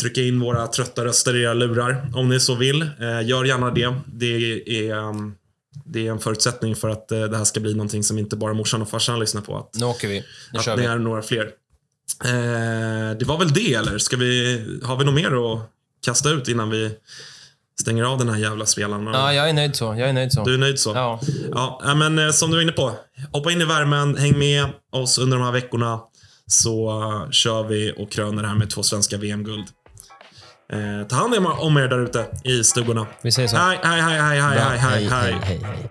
trycka in våra trötta röster i era lurar om ni så vill. Eh, gör gärna det. Det är, um, det är en förutsättning för att eh, det här ska bli någonting som inte bara morsan och farsan lyssnar på. Att, Nu åker vi. Nu att kör ni vi. är några fler. Eh, det var väl det, eller? Ska vi, har vi något mer att kasta ut innan vi stänger av den här jävla spelaren? Ja, jag är nöjd så. Jag är nöjd så. Du är nöjd så? Ja. Ja, men eh, som du var inne på. Hoppa in i värmen, häng med oss under de här veckorna. Så kör vi och kröner det här med två svenska VM-guld. Eh, ta hand om- er där ute i stugorna. Vi säger så. Hej, hej, hej, hej, hej, hej, hej. hej, hej.